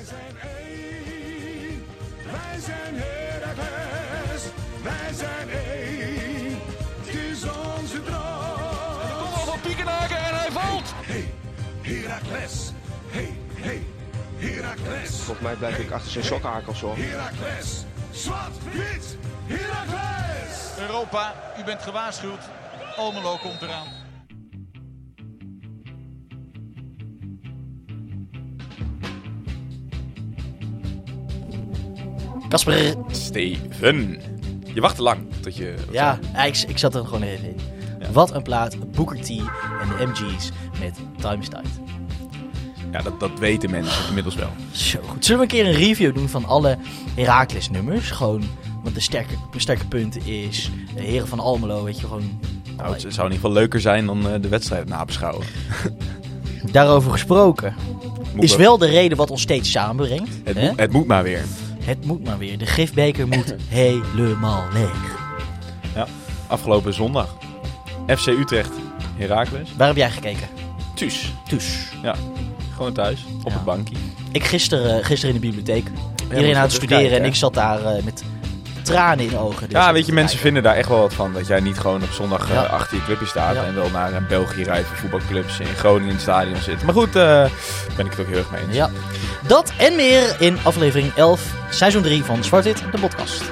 Wij zijn één, wij zijn Heracles, wij zijn één, het is onze droom. Kom van Piekenhaken en hij valt. Hey, Heracles, hey, hey, Heracles, Volgens mij blijf ik achter zijn sokkenhakels hoor. Heracles, zwart, wit, Heracles. Europa, u bent gewaarschuwd. Almelo komt eraan. Kasper. Steven. Je wacht te lang tot je... Ja, ik, ik zat er gewoon even in. Wat een plaat. Booker T en de MG's met Time is Tight. Ja, dat, dat weten mensen inmiddels wel. Zo goed. Zullen we een keer een review doen van alle Heracles nummers? Gewoon, want de sterke, sterke punt is de Heren van Almelo, weet je, gewoon... Nou, het zou in ieder geval leuker zijn dan eh, de wedstrijd nabeschouwen. Daarover gesproken. Moet Is wel- wel de reden wat ons steeds samenbrengt. Het, hè? moet, het moet maar weer. Het moet maar weer. De gifbeker moet helemaal leeg. Afgelopen zondag. FC Utrecht, Heracles. Waar heb jij gekeken? Thuis. Thuis. Ja, gewoon thuis. Op Ja. het bankje. Ik gisteren, gisteren in de bibliotheek. Iedereen aan het studeren en ik zat daar eh, met tranen in de ogen. Dus Ja, weet je, mensen vinden daar echt wel wat van. Dat jij niet gewoon op zondag eh, achter je clubje staat Ja. en wel naar een België rijdt voor voetbalclubs in Groningen in het stadion zit. Maar goed, eh, daar ben ik het ook heel erg mee eens. Ja, dat en meer in aflevering 11, seizoen 3 van Zwart-Wit, de podcast.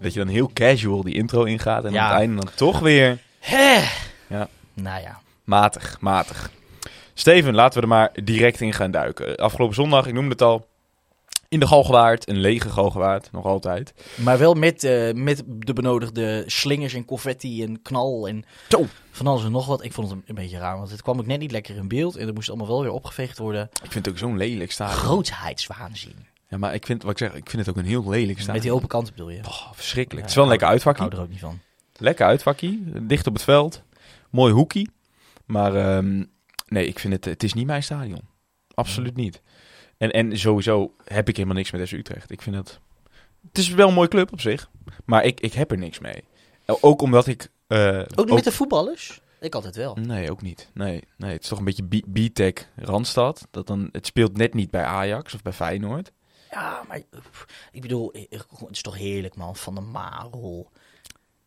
Dat je dan heel casual die intro ingaat en Ja. aan het einde dan toch weer Hè? Ja. Nou ja. matig, matig. Steven, laten we er maar direct in gaan duiken. Afgelopen zondag, ik noemde het al, in de Galgenwaard, een lege Galgenwaard, nog altijd. Maar wel met, eh, met de benodigde slingers en confetti en knal en Zo. van alles en nog wat. Ik vond het een, beetje raar, want het kwam ook net niet lekker in beeld. En er moest allemaal wel weer opgeveegd worden. Ik vind het ook zo'n lelijk stadion. Grootheidswaanzin. Ja, maar ik vind, wat ik zeg, ik vind het ook een heel lelijk stadion. Met die open kanten bedoel je? Oh, verschrikkelijk. Ja, het is wel een lekker Ik uitvakkie. hou er ook niet van. Lekker uitvakkie. Dicht op het veld. Mooi hoekie. Maar ehm, nee, ik vind het, het is niet mijn stadion. Absoluut niet. En, en sowieso heb ik helemaal niks met FC Utrecht. Ik vind het... Het is wel een mooie club op zich. Maar ik, ik heb er niks mee. Ook omdat ik... eh, Ook niet met de voetballers? Ik altijd wel. Nee, ook niet. Nee, nee, het is toch een beetje B-Tech Randstad. Dat dan, het speelt net niet bij Ajax of bij Feyenoord. Ja, maar ik bedoel, eh, het is toch heerlijk man, van de Marel.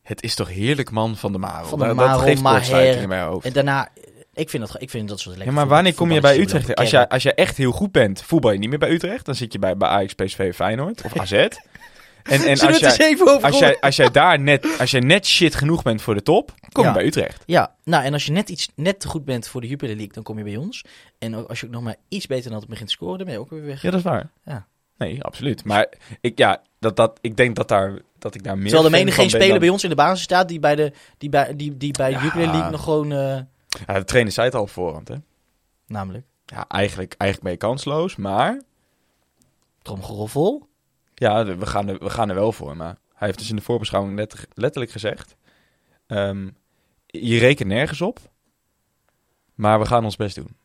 Het is toch heerlijk, man, van de Marel. Van de Dat- Marel, dat geeft kortsluiting in mijn hoofd. En daarna, eh, ik vind dat, ik vind dat soort Ja, lekker maar voetbal- wanneer kom je bij Utrecht? Als jij, als jij echt heel goed bent, voetbal je niet meer bij Utrecht. Dan zit je bij, bij Ajax, PSV, Feyenoord of AZ. En, en als, jij, als, jij, als jij daar net, als jij net shit genoeg bent voor de top, kom je Ja. bij Utrecht. Ja, nou en als je net iets net te goed bent voor de Jupiler League, dan kom je bij ons. En als je ook nog maar iets beter dan het begint te scoren, dan ben je ook weer weg. Ja, dat is waar. Ja. Nee, absoluut. Maar ik, ja, dat, dat, ik denk dat, daar, dat ik daar meer Terwijl er fan menig geen speler dan- bij ons in de basis staat die bij de, die bij, die, die bij de Ja. Jupiler League nog gewoon, eh, Ja, de trainer zei het al op voorhand, hè. namelijk, Ja, eigenlijk, eigenlijk ben je kansloos, maar... tromgeroffel. Ja, de- we gaan, er, we gaan er wel voor. Maar hij heeft dus in de voorbeschouwing let- letterlijk gezegd... ehm, je rekent nergens op, maar we gaan ons best doen.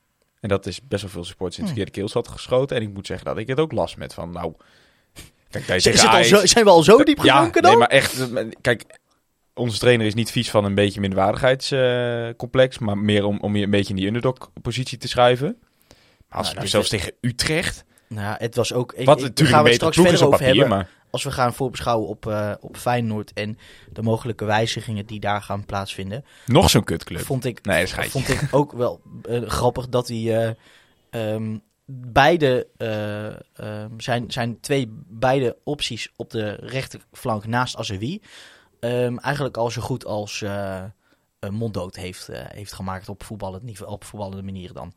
En dat is best wel veel supporters in het Hm. verkeerde keels had geschoten. En ik moet zeggen dat ik het ook last met van, nou... Kijk, daar zijn we al zo diep ja, dan? nee, maar echt... eh, Kijk, onze trainer is niet vies van een beetje minderwaardigheidscomplex... maar meer om, om je een beetje in die underdog-positie te schuiven. Maar als Nou, nou zelfs tegen Utrecht... Nou, het was ook... Ik, wat ik- natuurlijk gaan we straks verder op over papier, hebben. maar... Als we gaan voorbeschouwen op, eh, op Feyenoord en de mogelijke wijzigingen die daar gaan plaatsvinden, Nog zo'n kutclub. vond ik, Nee, vond ik ook wel eh, grappig dat hij eh, ehm, beide eh, ehm, zijn, zijn twee beide opties op de rechterflank naast Azewi ehm, eigenlijk al zo goed als een monddood heeft, eh, heeft gemaakt op voetballend niveau, op voetballende manier dan.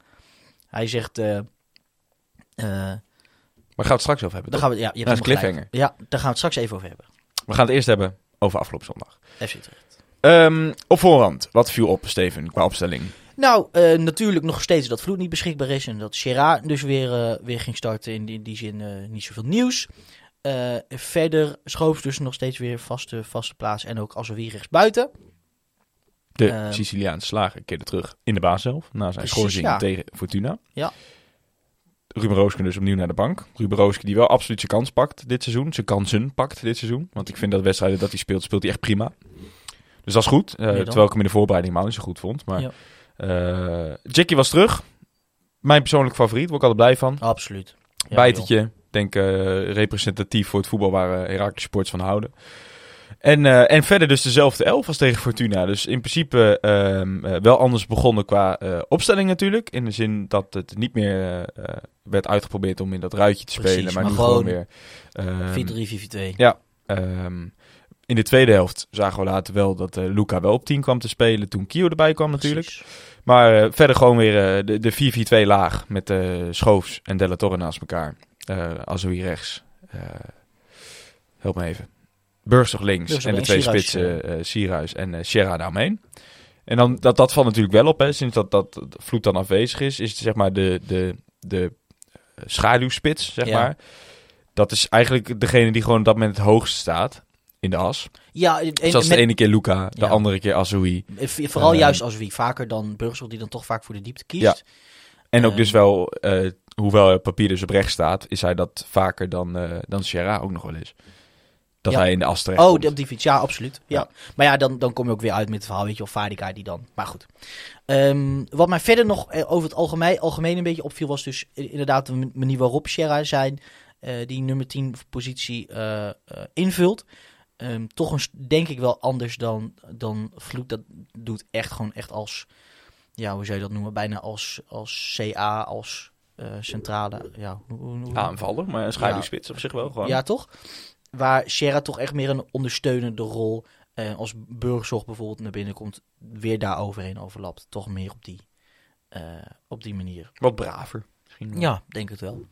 Hij zegt. eh, Maar gaan we het straks over hebben, daar toch? gaan we, ja, je gelijk. cliffhanger. Ja, daar gaan we het straks even over hebben. We gaan het eerst hebben over afgelopen zondag. FC Utrecht. Ehm, op voorhand, wat viel op, Steven, qua opstelling? Nou, natuurlijk nog steeds dat Vloed niet beschikbaar is. En dat Gerard dus weer, weer ging starten. In die, in die zin eh, niet zoveel nieuws. Eh, verder schoof dus nog steeds weer vaste, vaste plaats. En ook als weer rechts buiten. De Ehm. Siciliaanse slager keerde terug in de baas zelf, na zijn schorsing ja. tegen Fortuna. Ja. Ruben Rooske dus opnieuw naar de bank. Ruben Rooske die wel absoluut zijn kans pakt dit seizoen. Zijn kansen pakt dit seizoen. Want ik vind dat wedstrijden dat hij speelt, speelt hij echt prima. Dus dat is goed. Eh, terwijl ik hem in de voorbereiding helemaal niet zo goed vond. Maar Ja. eh, Jackie was terug. mijn persoonlijk favoriet, word ik altijd blij van. Absoluut. Ja, Bijtertje, ik denk eh, representatief voor het voetbal waar uh, Herakles Sports van houden. En, eh, en verder dus dezelfde elf als tegen Fortuna. Dus in principe ehm, eh, wel anders begonnen qua eh, opstelling natuurlijk. In de zin dat het niet meer eh, eh, werd uitgeprobeerd om in dat ruitje te Precies, spelen. Maar, maar nu gewoon weer... ehm, 4-3, 4-4-2. Ja. ehm, in de tweede helft zagen we later wel dat eh, Luca wel op 10 kwam te spelen. Toen Kio erbij kwam natuurlijk. Precies. Maar eh, verder gewoon weer eh, de, de 4-4-2 laag met eh Schoofs en Della Torre naast elkaar. Eh Azoui rechts. Eh, help me even. Burgzorg links Burgzorg en de twee Sierhuis, spitsen Sierhuis en eh Sierra daaromheen. En dan, dat, dat valt natuurlijk wel op, hè, sinds dat, dat Vloed dan afwezig is, is het zeg maar de, de, de schaduwspits, zeg Ja. maar. Dat is eigenlijk degene die gewoon op dat moment het hoogst staat in de as. Ja, en, Zoals met- de ene keer Luca, de Ja. andere keer Azoui. vooral juist wie vaker dan Burgzorg, die dan toch vaak voor de diepte kiest. Ja. En ook dus wel, hoewel het papier dus op rechts staat, is hij dat vaker dan, eh dan Sierra ook nog wel is. Dat Ja. hij in de as terecht Oh, komt. op die fiets, ja, absoluut. Ja. Ja. Maar ja, dan, dan kom je ook weer uit met het verhaal, weet je, of Vaardica die dan. Maar goed. Ehm, wat mij verder nog eh, over het algemeen, algemeen een beetje opviel, was dus inderdaad de manier waarop Sierra zijn, eh, die nummer 10 positie invult. Ehm, toch een, denk ik wel anders dan, dan Vloed. Dat doet echt gewoon echt als, ja, hoe zou je dat noemen? Bijna als, als CA, als centrale, ja, hoe, Aanvaller, maar een schaduwspits op zich wel gewoon. ja, toch? Waar Sierra toch echt meer een ondersteunende rol. eh, als Burgzorg bijvoorbeeld naar binnen komt, weer daar overheen overlapt. Toch meer op die, eh, op die manier. Wat braver. Misschien. Ja, denk het wel.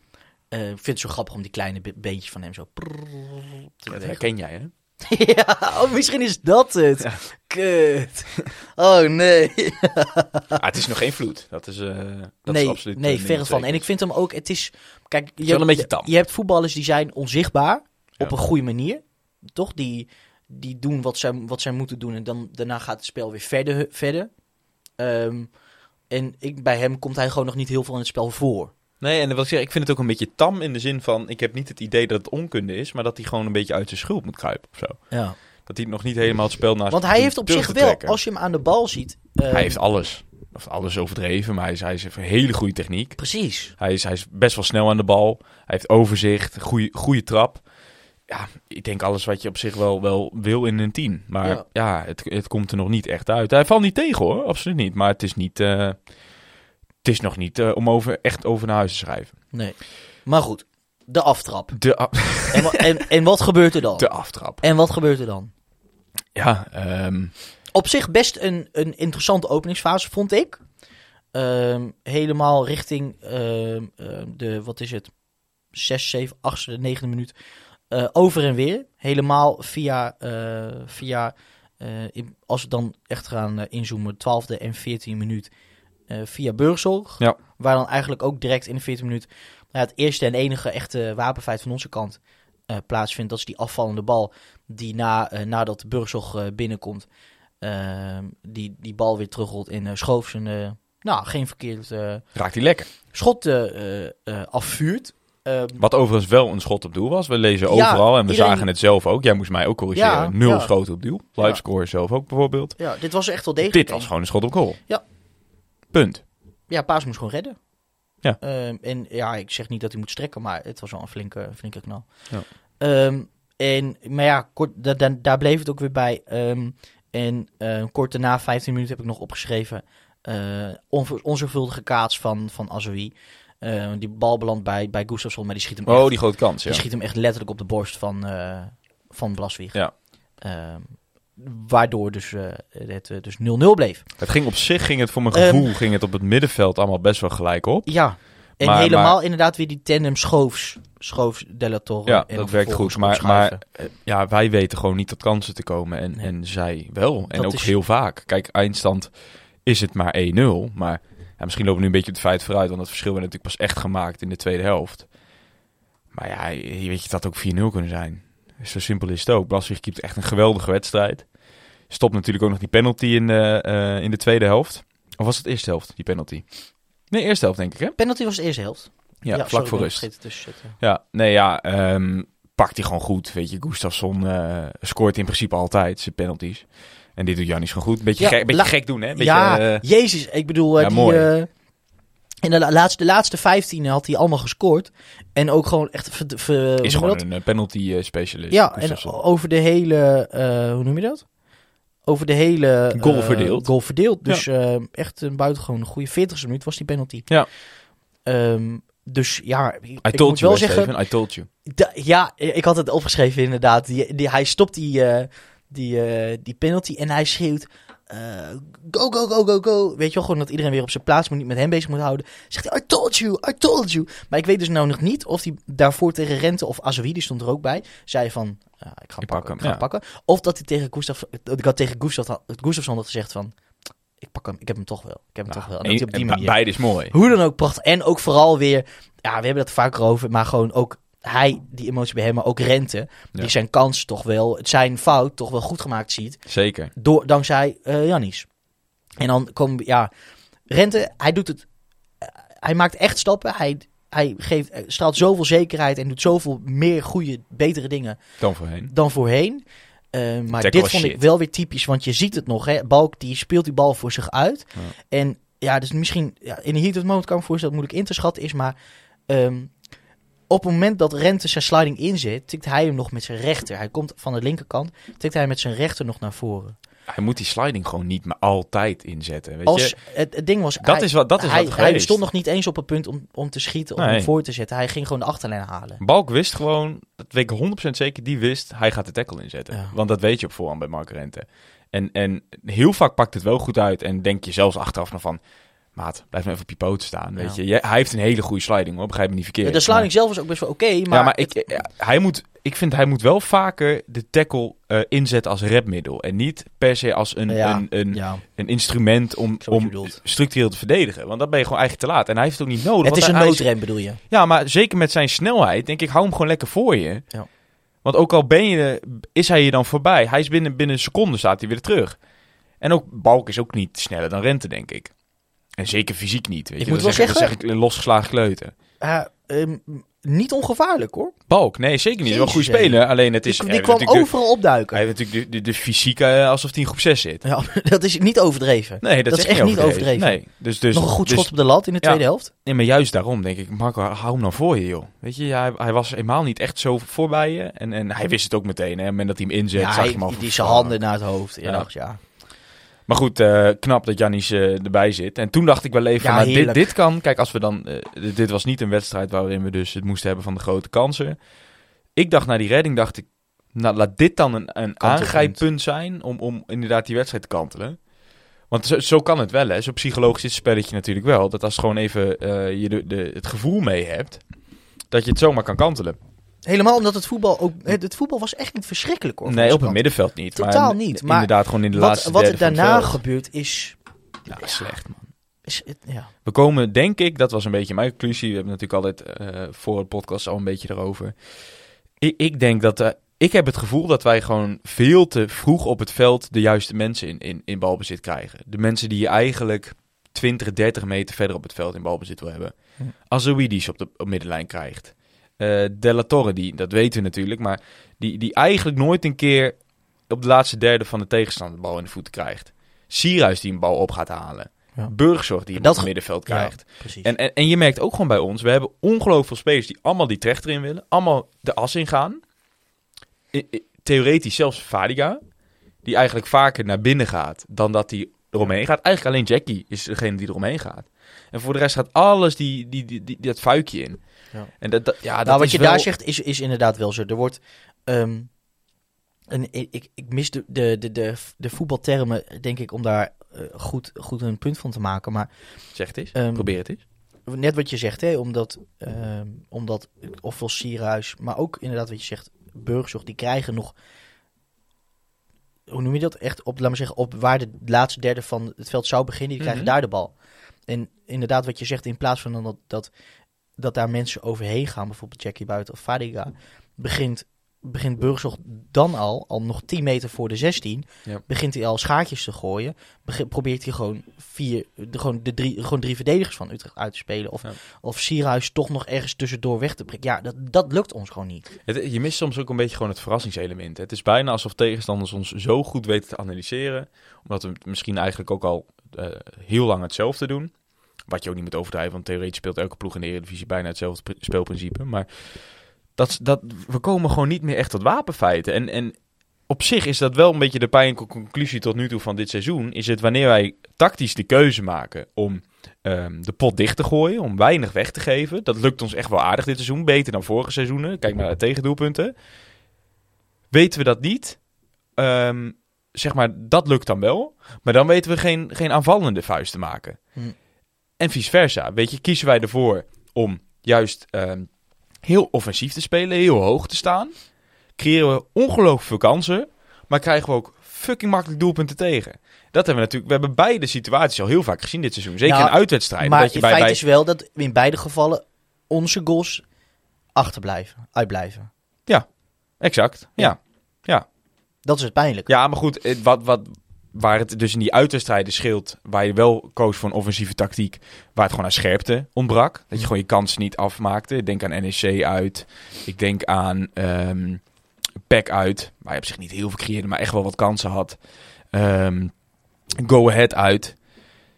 Eh, ik vind het zo grappig om die kleine be- beentjes van hem zo. te Dat herken jij, hè? ja, oh, misschien is dat het. Kut. Oh nee. Ah, het is nog geen vloed. Dat is, eh dat nee, is absoluut... nee eh, verre van. En ik vind hem ook, het is, kijk, je, wel een beetje tam. je hebt voetballers die zijn onzichtbaar op een goede manier, toch? Die, die doen wat zij, wat zij moeten doen en dan, daarna gaat het spel weer verder. verder. Ehm, en ik, bij hem komt hij gewoon nog niet heel veel in het spel voor. Nee, en wat ik zeg, ik vind het ook een beetje tam in de zin van... Ik heb niet het idee dat het onkunde is, maar dat hij gewoon een beetje uit zijn schuld moet kruipen of zo. Ja. Dat hij nog niet helemaal het spel naast Want hij heeft op zich wel, als je hem aan de bal ziet. ehm, Hij heeft alles. Of alles overdreven, maar hij is, hij is een hele goede techniek. Precies. Hij is, hij is best wel snel aan de bal. Hij heeft overzicht, goede, goede trap. Ja, ik denk alles wat je op zich wel, wel wil in een team. Maar Ja. ja, het, het komt er nog niet echt uit. Hij valt niet tegen hoor, absoluut niet. Maar het is, niet, eh, het is nog niet eh, om over, echt over naar huis te schrijven. Nee. Maar goed, de aftrap. De, En, wa- en, en wat gebeurt er dan? de aftrap. En wat gebeurt er dan? Ja, ehm, Op zich best een, een interessante openingsfase, vond ik. Ehm, helemaal richting ehm, de, wat is het, 6, 7, 8, de negende minuut. Eh, over en weer. Helemaal via, eh, via in- als we dan echt gaan inzoomen, 12e en 14e minuut. Eh, via Burgzorg. Ja. Waar dan eigenlijk ook direct in de 14e minuut nou het eerste en enige echte wapenfeit van onze kant eh, plaatsvindt. Dat is die afvallende bal die na, eh, nadat de Burgzorg binnenkomt, ehm, die, die bal weer terugrolt in Schoof zijn, nou, geen verkeerd raakt hij lekker. schot afvuurt. Ehm, Wat overigens wel een schot op doel was. We lezen Ja, overal en we iedereen- zagen het zelf ook. Jij moest mij ook corrigeren. Ja, Nul ja. schoten op doel. Ja. Livescore zelf ook bijvoorbeeld. ja, dit was echt wel degelijk. Dit was gewoon een schot op goal. Ja. Punt. Ja, Paas moest gewoon redden. Ja. Ehm, en ja, ik zeg niet dat hij moet strekken, maar het was wel een flinke, flinke knal. Ja. Ehm, en, maar ja, kort, da- da- daar bleef het ook weer bij. Ehm, en eh, kort daarna, 15 minuten, heb ik nog opgeschreven. eh onver- onzorgvuldige kaats van, van Azoui. Die bal belandt bij, bij Gustafsson, maar die schiet hem echt, Oh, die grote kans, ja. die schiet hem echt letterlijk op de borst van, eh van Blaswieg. Ja. Waardoor dus, eh, het eh, dus 0-0 bleef. Het ging op zich, ging het voor mijn Ehm, gevoel, ging het op het middenveld allemaal best wel gelijk op. Ja, en Maar- helemaal maar- inderdaad weer die tandem Schoofs, Schoofs Della Torre. Ja, en dat werkt goed. Maar, maar eh, ja, wij weten gewoon niet tot kansen te komen. En, Nee. en zij wel. En Dat ook is- heel vaak. Kijk, eindstand is het maar 1-0. Maar ja, misschien lopen we nu een beetje op het feit vooruit. Want het verschil werd natuurlijk pas echt gemaakt in de tweede helft. Maar ja, je weet je, dat ook 4-0 kunnen zijn. Zo simpel is het ook. Blaswig keept echt een geweldige wedstrijd. Stopt natuurlijk ook nog die penalty in de, eh, in de tweede helft. Of was het eerste helft, die penalty? Nee, eerste helft denk ik, hè? Penalty was de eerste helft. Ja, vlak voor rust. Ja, nee, ja, ehm, pakt hij gewoon goed. Weet je, Gustafsson eh, scoort in principe altijd zijn penalties. En dit doet Janis gewoon goed. Beetje, Ja, gek, beetje gek doen, hè? Beetje, ja, eh, jezus, ik bedoel, eh, ja, die. En de la- laatste, de laatste 15 had hij allemaal gescoord. En ook gewoon echt... ver- ver- hoe Is gewoon dat? een eh, penalty eh, specialist. Ja, en over de hele... eh, hoe noem je dat? Over de hele... Goal verdeeld. Goal verdeeld. Dus eh, echt een buitengewoon goede 40 minuut was die penalty. Ja. Ehm, dus ja, ik, I ik told moet you, wel zeggen... Steven, I told you. Ja, ik had het opgeschreven inderdaad. Die, die, hij stopt die, die, die penalty en hij schreeuwt... eh, go, go, go, go, go. Weet je wel, gewoon dat iedereen weer op zijn plaats moet, niet met hem bezig moet houden. Zegt hij, I told you, I told you. Maar ik weet dus nou nog niet of hij daarvoor tegen Rente of Azoui, die stond er ook bij, zei van, ik ga hem pakken, ik ga ja. pakken. Of dat hij tegen Gustaf, dat ik had tegen Gustaf, Gustafsson had gezegd van, ik pak hem, ik heb hem toch wel. Ik heb hem toch wel. En dat beide is mooi. Hoe dan ook prachtig. En ook vooral weer, ja, we hebben het vaker over, maar gewoon ook hij, die emotie bij hem, maar ook Rente, die zijn kans toch wel, zijn fout toch wel goed gemaakt ziet, Zeker. door, dankzij eh Jannis. En dan komen ja, Rente, hij doet het, eh, hij maakt echt stappen, hij, hij geeft, eh, straalt zoveel zekerheid en doet zoveel meer goede, betere dingen Dan voorheen. dan voorheen. Maar Tackle dit vond ik wel weer typisch, want je ziet het nog. Hè? Balk die speelt die bal voor zich uit. Ja. En ja, dus misschien ja, in de heat of moment kan ik me voorstellen dat moeilijk in te schatten is. Maar ehm, op het moment dat Rente zijn sliding inzet, tikt hij hem nog met zijn rechter. Hij komt van de linkerkant, tikt hij met zijn rechter nog naar voren. Hij moet die sliding gewoon niet meer altijd inzetten. Weet Als je? het, het ding was, Dat hij, is wat, dat is hij, wat hij stond nog niet eens op het punt om, om te schieten Nee. om voor te zetten. Hij ging gewoon de achterlijn halen. Balk wist gewoon, dat weet ik 100% zeker, die wist, hij gaat de tackle inzetten. Ja. Want dat weet je op voorhand bij Mark Rente. En, en heel vaak pakt het wel goed uit en denk je zelfs achteraf nog van, maat, blijf nou even op je poten staan. Weet Ja. je? Hij heeft een hele goede sliding hoor, begrijp me niet verkeerd. de sliding zelf was ook best wel oké, Maar, maar, ja, maar ik, ja, hij moet, ik vind hij moet wel vaker de tackle eh, inzetten als repmiddel. En niet per se als een, Ja, een, een, ja, een instrument om, om structureel te verdedigen. Want dan ben je gewoon eigenlijk te laat. En hij heeft het ook niet nodig. het is een noodrem bedoel je? ja, maar zeker met zijn snelheid, denk ik, hou hem gewoon lekker voor je. Ja. Want ook al ben je, is hij je dan voorbij, hij is binnen, binnen een seconde staat hij weer terug. En ook Balk is ook niet sneller dan Rente, denk ik. En zeker fysiek niet. Weet Ik je. moet dat wel zeg, dat zeg ik een losgeslagen kleuter. Uh, ehm, niet ongevaarlijk hoor. Balk, nee, zeker niet. Wel een goede Jezus, speler. Alleen het is. die die kwam overal opduiken. Hij heeft natuurlijk de, de, de fysiek eh, alsof hij in groep 6 zit. Ja, dat is niet overdreven. Nee, dat, Dat is echt niet overdreven. Nee, dus, dus, Nog een goed dus, schot op de lat in de Ja. tweede helft. Nee, maar juist daarom denk ik, Marco, hou hem nou voor je, joh. Weet je, ja, hij, hij was eenmaal niet echt zo voorbij je. En, en hij wist het ook meteen, hè. Moment dat hij hem inzet, Ja, zag hij, je hem al die, zijn handen naar het hoofd. Ja. dacht, ja. Maar goed, eh, knap dat Jannis eh, erbij zit. En toen dacht ik wel even, Ja, nou, dit, dit kan... Kijk, als we dan... eh, dit- was niet een wedstrijd waarin we dus het moesten hebben van de grote kansen. Ik dacht na die redding, dacht ik... Nou, laat dit dan een, een aangrijppunt zijn om, om inderdaad die wedstrijd te kantelen. Want zo, zo kan het wel, hè. Zo psychologisch is het spelletje natuurlijk wel. Dat als gewoon even je de, de, het gevoel mee hebt... Dat je het zomaar kan kantelen. Helemaal omdat het voetbal ook... Het, voetbal was echt niet verschrikkelijk hoor. Nee, op het middenveld niet. Totaal maar niet, maar inderdaad gewoon in de Wat, laatste wat er daarna gebeurt is... Ja, slecht, man. is ja. We komen, denk ik, dat was een beetje mijn conclusie. We hebben natuurlijk altijd eh, voor het podcast al een beetje erover. Ik, ik denk dat. eh, ik heb het gevoel dat wij gewoon veel te vroeg op het veld de juiste mensen in, in, in balbezit krijgen. De mensen die je eigenlijk 20, 30 meter verder op het veld in balbezit wil hebben. Hm. Die ze op de op middenlijn krijgt. Eh Della Torre, die, dat weten we natuurlijk, maar die, die eigenlijk nooit een keer op de laatste derde van de tegenstander de bal in de voeten krijgt. Sierhuis die een bal op gaat halen. Ja. Burgzorg die Dat op het ge- middenveld krijgt. En, en, en je merkt ook gewoon bij ons, we hebben ongelooflijk veel spelers die allemaal die trechter in willen. Allemaal de as in gaan. I- I- theoretisch zelfs Fadiga, die eigenlijk vaker naar binnen gaat dan dat hij eromheen gaat. Eigenlijk alleen Jackie is degene die eromheen gaat. En voor de rest gaat alles die, die, die, die, dat fuikje in. Ja. En dat, dat, ja, dat nou, wat je wel- daar zegt is, is inderdaad wel zo. Er wordt... ehm, en ik, ik, mis de, de, de, de, de voetbaltermen, denk ik, om daar eh, goed, goed een punt van te maken. Maar Zeg het eens, Ehm, probeer het eens. net wat je zegt, hè, omdat, ehm, omdat ofwel Sierhuis, maar ook inderdaad wat je zegt, Burgzorg, die krijgen nog, hoe noem je dat, echt op, laat maar zeggen, op waar de laatste derde van het veld zou beginnen, die krijgen Mhm. daar de bal. En inderdaad wat je zegt, in plaats van dat, dat, dat daar mensen overheen gaan, bijvoorbeeld Jackie Buiten of Fadiga, begint, begint Burgzorg dan al, al nog 10 meter voor de 16, Ja. begint hij al schaartjes te gooien. Probeert hij gewoon, vier, de, gewoon, de drie, gewoon drie verdedigers van Utrecht uit te spelen. Of, Ja. of Sierhuis toch nog ergens tussendoor weg te prikken. Ja, dat, dat lukt ons gewoon niet. Het, je mist soms ook een beetje gewoon het verrassingselement. Het is bijna alsof tegenstanders ons zo goed weten te analyseren. Omdat we misschien eigenlijk ook al eh, heel lang hetzelfde doen. Wat je ook niet moet overdrijven, want theoretisch speelt elke ploeg in de Eredivisie bijna hetzelfde pr- spelprincipe. Maar dat, dat, we komen gewoon niet meer echt tot wapenfeiten. En, en op zich is dat wel een beetje de pijnlijke conclusie tot nu toe van dit seizoen. Is het wanneer wij tactisch de keuze maken om ehm, de pot dicht te gooien, om weinig weg te geven. Dat lukt ons echt wel aardig dit seizoen, beter dan vorige seizoenen. Kijk naar de tegendoelpunten. Weten we dat niet, ehm, zeg maar, dat lukt dan wel. Maar dan weten we geen, geen aanvallende vuist te maken. Hm. En vice versa. Weet je, kiezen wij ervoor om juist ehm, heel offensief te spelen, heel hoog te staan. Creëren we ongelooflijk veel kansen, maar krijgen we ook fucking makkelijk doelpunten tegen. Dat hebben we natuurlijk, we hebben beide situaties al heel vaak gezien dit seizoen. Zeker Ja, in uitwedstrijden. maar dat je het bij, feit bij, is wel dat in beide gevallen onze goals achterblijven, uitblijven. Exact, ja. Dat is het pijnlijk. Ja, maar goed, wat, wat, waar het dus in die uitwedstrijden scheelt, waar je wel koos voor een offensieve tactiek, waar het gewoon aan scherpte ontbrak. Dat je Mm. gewoon je kansen niet afmaakte. Ik denk aan NEC uit. Ik denk aan PEC uit, waar je op zich niet heel veel creëerde, maar echt wel wat kansen had. Ehm, go Ahead uit.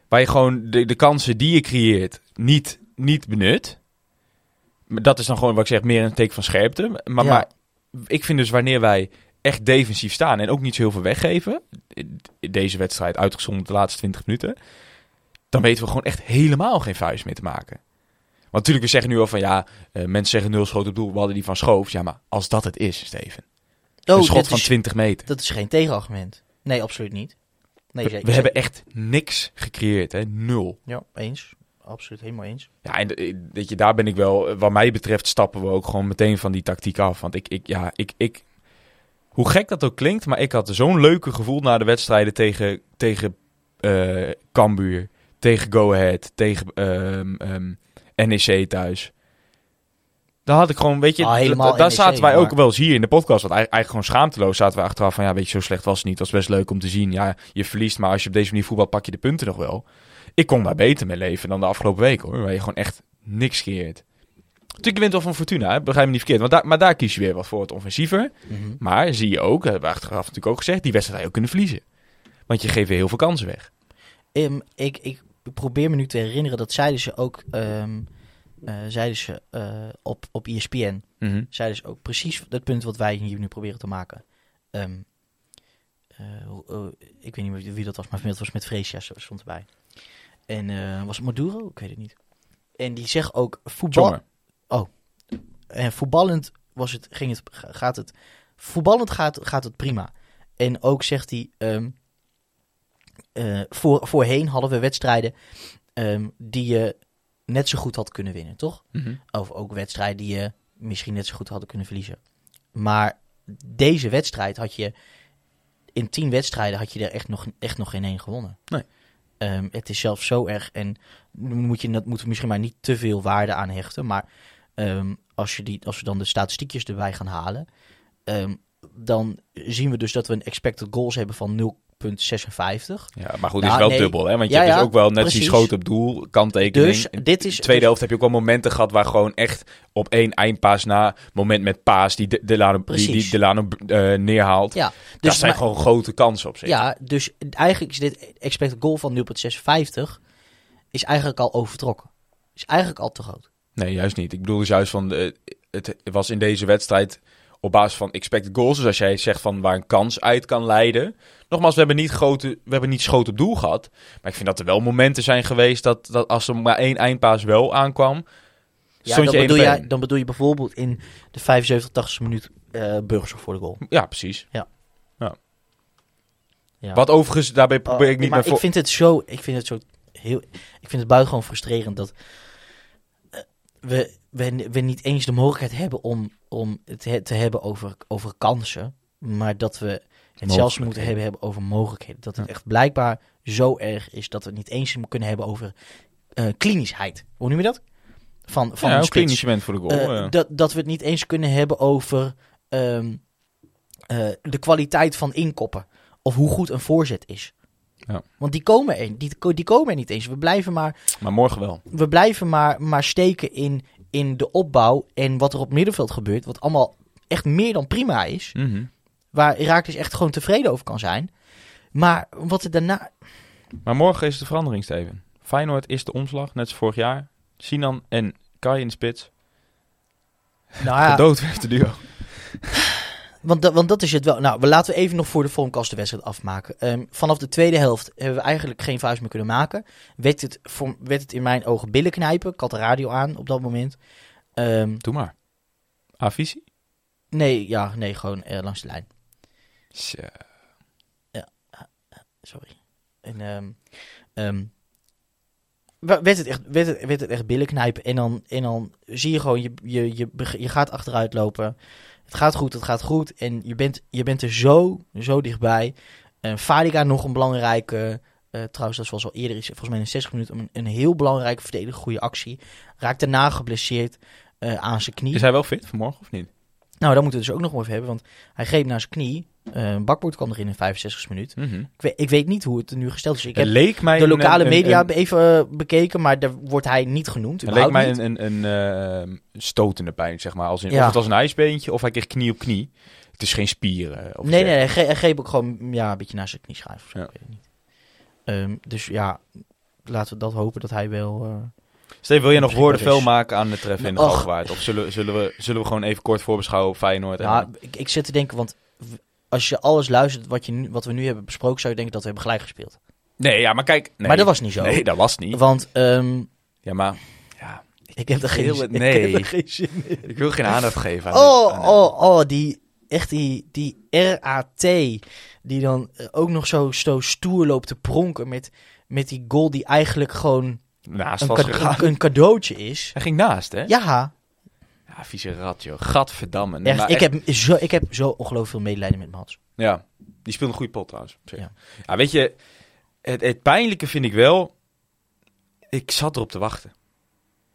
Waar je gewoon de, de kansen die je creëert niet, niet benut. Dat is dan gewoon wat ik zeg, meer een teken van scherpte. Maar, Ja. maar ik vind dus wanneer wij echt defensief staan en ook niet zo heel veel weggeven. Deze wedstrijd uitgezonderd de laatste 20 minuten. Dan weten we gewoon echt helemaal geen vuist meer te maken. Want natuurlijk, we zeggen nu al van ja, eh, mensen zeggen nul schoot op doel, we hadden die van Schoof. Ja, maar als dat het is, Steven. Oh, een schot van is, 20 meter. dat is geen tegenargument. Nee, absoluut niet. Nee, we zeker- we hebben echt niks gecreëerd, hè? Nul. Ja, eens. Absoluut, helemaal eens. Ja, en eh, weet je, daar ben ik wel, wat mij betreft, stappen we ook gewoon meteen van die tactiek af. Want ik, ik ja, ik, ik, hoe gek dat ook klinkt, maar ik had zo'n leuke gevoel na de wedstrijden tegen, tegen eh Cambuur, tegen Go Ahead, tegen ehm, ehm, NEC thuis. Daar had ik gewoon, weet je, Ah, daar NEC, zaten wij ook wel eens hier in de podcast. Want eigenlijk, eigenlijk gewoon schaamteloos zaten we achteraf van, ja, weet je, zo slecht was het niet. Het was best leuk om te zien. Ja, je verliest, maar als je op deze manier voetbal pak je de punten nog wel. Ik kon daar beter mee leven dan de afgelopen week, hoor. Waar je gewoon echt niks creëert. Natuurlijk wint wel van Fortuna, hè? begrijp me niet verkeerd. Want daar, maar daar kies je weer wat voor het offensiever. Mhm. Maar zie je ook, dat hebben we achteraf natuurlijk ook gezegd, die wedstrijd ook kunnen verliezen. Want je geeft weer heel veel kansen weg. Ehm, ik, ik probeer me nu te herinneren, dat zeiden ze ook ehm, eh, zeiden ze, eh, op, op ESPN. Mhm. Zeiden ze ook precies het punt wat wij hier nu proberen te maken. Ehm, eh, hoe- ik weet niet wie, dat was, maar het was met Freesia, stond erbij. En eh, was het Maduro? Ik weet het niet. En die zegt ook, voetbal. En voetballend was het, ging het, ga- gaat het, voetballend gaat, gaat het prima. En ook zegt hij, ehm, eh, voor, voorheen hadden we wedstrijden ehm, die je net zo goed had kunnen winnen, toch? Mhm. Of ook wedstrijden die je misschien net zo goed hadden kunnen verliezen. Maar deze wedstrijd had je, in tien wedstrijden had je er echt nog, echt nog geen één gewonnen. Nee. Ehm, het is zelfs zo erg, en moet je, dat moeten we misschien maar niet te veel waarde aan hechten, maar Ehm, als, je die, als we dan de statistiekjes erbij gaan halen, ehm, dan zien we dus dat we een expected goals hebben van 0,56. Ja, maar goed, Ja, is wel nee. dubbel, hè? Want je Ja, hebt dus ja, ook wel net die schoot op doel, kanttekening. Dus dit is- tweede dus- helft heb je ook wel momenten gehad waar gewoon echt op één eindpaas na, moment met paas, die De- Delano, die. Delano eh, neerhaalt. Ja, dat dus, zijn maar- gewoon grote kansen op zich. ja, dus eigenlijk is dit expected goal van 0,56 is eigenlijk al overtrokken. Is eigenlijk al te groot. Nee, juist niet. Ik bedoel dus juist van, eh, het was in deze wedstrijd op basis van expected goals. Dus als jij zegt van waar een kans uit kan leiden. Nogmaals, we hebben niet, grote, we hebben niet schoot op doel gehad. Maar ik vind dat er wel momenten zijn geweest dat, dat als er maar één eindpaas wel aankwam, Ja, dan, bedoel je, dan bedoel je bijvoorbeeld in de 75, 80 minuut eh Burgers voor de goal. Ja, precies. Ja. Wat overigens, daarbij probeer Oh, ik niet maar meer ik voor... vind het zo, ik vind het zo heel, ik vind het buitengewoon frustrerend dat we, we, we niet eens de mogelijkheid hebben om, om het he- te hebben over, over kansen, maar dat we het zelfs moeten hebben, hebben over mogelijkheden. Dat het Ja. echt blijkbaar zo erg is dat we het niet eens kunnen hebben over eh klinischheid. Hoe noem je dat? Van, van ja, clinishment voor de goal. Eh, ja. dat, dat we het niet eens kunnen hebben over ehm, eh, de kwaliteit van inkoppen. Of hoe goed een voorzet is. Ja. Want die komen, er, die, die komen er niet eens. We blijven maar, Maar morgen wel. we blijven maar, maar steken in, in de opbouw en wat er op middenveld gebeurt. Wat allemaal echt meer dan prima is. Mhm. Waar Iraklis echt gewoon tevreden over kan zijn. Maar wat er daarna... Maar morgen is de verandering, Steven. Feyenoord is de omslag, net als vorig jaar. Sinan en Kai in de spits. Nou ja, Gedoodwerkte duo. Want, dat- want dat is het wel. Nou, we laten we even nog voor de Vormkast de wedstrijd afmaken. Ehm, vanaf de tweede helft hebben we eigenlijk geen vuist meer kunnen maken. Werd het, voor, werd het in mijn ogen billen knijpen. Ik had de radio aan op dat moment. Ehm, Doe maar. Avisie? nee, ja, nee, gewoon eh, langs de lijn. Tja. Sorry. En, ehm, werd, het echt, werd, het, werd het echt billen knijpen. En dan, en dan zie je gewoon, je, je, je, je gaat achteruit lopen. Het gaat goed, het gaat goed. En je bent, je bent er zo, zo dichtbij. En Fadiga nog een belangrijke... eh, trouwens, dat wel zo eerder is. Volgens mij in 60 minuten een, een heel belangrijke verdediging, goede actie. Raakt daarna geblesseerd eh, aan zijn knie. Is hij wel fit vanmorgen of niet? Nou, daar moeten we dus ook nog even hebben. Want hij greep naar zijn knie. Eh Bakboord kwam erin in 65 minuten. Mhm. Ik weet, ik weet niet hoe het nu gesteld is. Ik Het heb leek mij de een- lokale een- media een- even eh, bekeken, maar daar wordt hij niet genoemd. Het leek mij niet. een, een, een eh, stotende pijn, zeg maar. Als in, Ja. Of het was een ijsbeentje, of hij kreeg knie op knie. Het is geen spieren. Of Nee, nee, hij, gre- hij greep ook gewoon ja, een beetje naar zijn knieschijf. Ja. Ehm, dus ja, laten we dat hopen dat hij wel... Steve, wil je nog woorden is. maken aan de treffen in de. Galgenwaard? Of zullen, zullen, we, zullen we gewoon even kort voorbeschouwen op Feyenoord? en- ja, ik, ik zit te denken, want als je alles luistert wat, je wat we nu hebben besproken, zou je denken dat we hebben gelijk gespeeld. Nee, ja, maar kijk. Nee. Maar dat was niet zo. Nee, dat was niet. Want ehm, Ja, maar... Ja, ik heb er geen, het- ik nee. heb er geen zin in. ik wil geen aandacht geven aan Oh, aan- oh, oh, die, echt die, die RAT, die dan ook nog zo, zo stoer loopt te pronken met, met die goal die eigenlijk gewoon Naast een, gegaan. een, een cadeautje is. Hij ging naast, hè? Ja, Ja, vieze rat, joh. Gadverdamme. Nee, echt, maar ik, heb zo, ik heb zo ongelooflijk veel medelijden met Mats. Ja, die speelt een goede pot trouwens. Ja. Ja. weet je, het, het pijnlijke vind ik wel... Ik zat erop te wachten.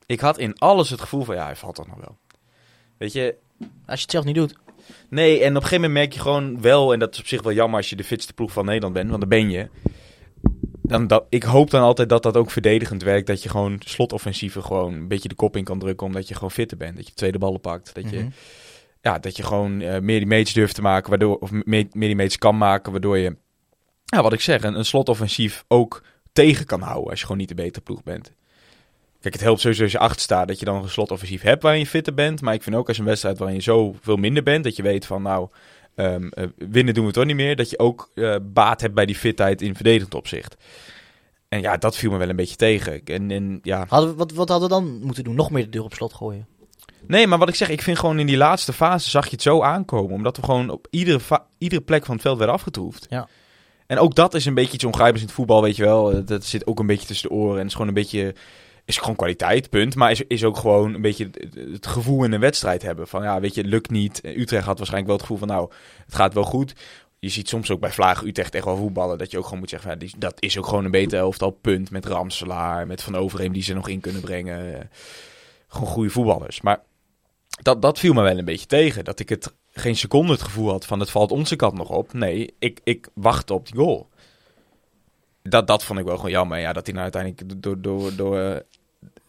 Ik had in alles het gevoel van, ja, hij valt toch nog wel. Weet je, Als je het zelf niet doet. nee, en op een gegeven moment merk je gewoon wel... En dat is op zich wel jammer als je de fitste ploeg van Nederland bent, want dan ben je. Dan dat, ik hoop dan altijd dat dat ook verdedigend werkt. Dat je gewoon slotoffensieven gewoon een beetje de kop in kan drukken... omdat je gewoon fitter bent. Dat je tweede ballen pakt. Dat je, Mhm. ja, dat je gewoon eh, meer die mates durft te maken, waardoor, of me- meer die mates kan maken, waardoor je, ja, wat ik zeg, een, een slotoffensief ook tegen kan houden als je gewoon niet de betere ploeg bent. Kijk, het helpt sowieso als je achter staat dat je dan een slotoffensief hebt waarin je fitter bent, maar ik vind ook als een wedstrijd waarin je zo veel minder bent, dat je weet van nou, ehm, eh, winnen doen we toch niet meer, dat je ook eh, baat hebt bij die fitheid in verdedigend opzicht. En ja, dat viel me wel een beetje tegen. En, en ja, Hadden we, wat, wat hadden we dan moeten doen? Nog meer de deur op slot gooien. Nee, maar wat ik zeg, ik vind gewoon in die laatste fase zag je het zo aankomen. Omdat we gewoon op iedere, iedere plek van het veld werden afgetroefd. Ja. En ook dat is een beetje iets ongrijpends in het voetbal, weet je wel. Eh, Dat zit ook een beetje tussen de oren. En het is gewoon een beetje... Is gewoon kwaliteit, punt. Maar is, is ook gewoon een beetje het, gevoel in een wedstrijd hebben. Van ja, weet je, het lukt niet. Utrecht had waarschijnlijk wel het gevoel van nou, het gaat wel goed. Je ziet soms ook bij Vlagen Utrecht echt wel voetballen. Dat je ook gewoon moet zeggen, van, ja, dat is ook gewoon een beter elftal, punt. Met Ramselaar, met Van Overheem die ze nog in kunnen brengen. Gewoon goede voetballers. Maar dat, dat viel me wel een beetje tegen. Dat ik het geen seconde het gevoel had van het valt onze kant nog op. Nee, ik, ik wachtte op die goal. Dat, dat vond ik wel gewoon jammer. Ja, dat hij nou uiteindelijk door, door, door eh,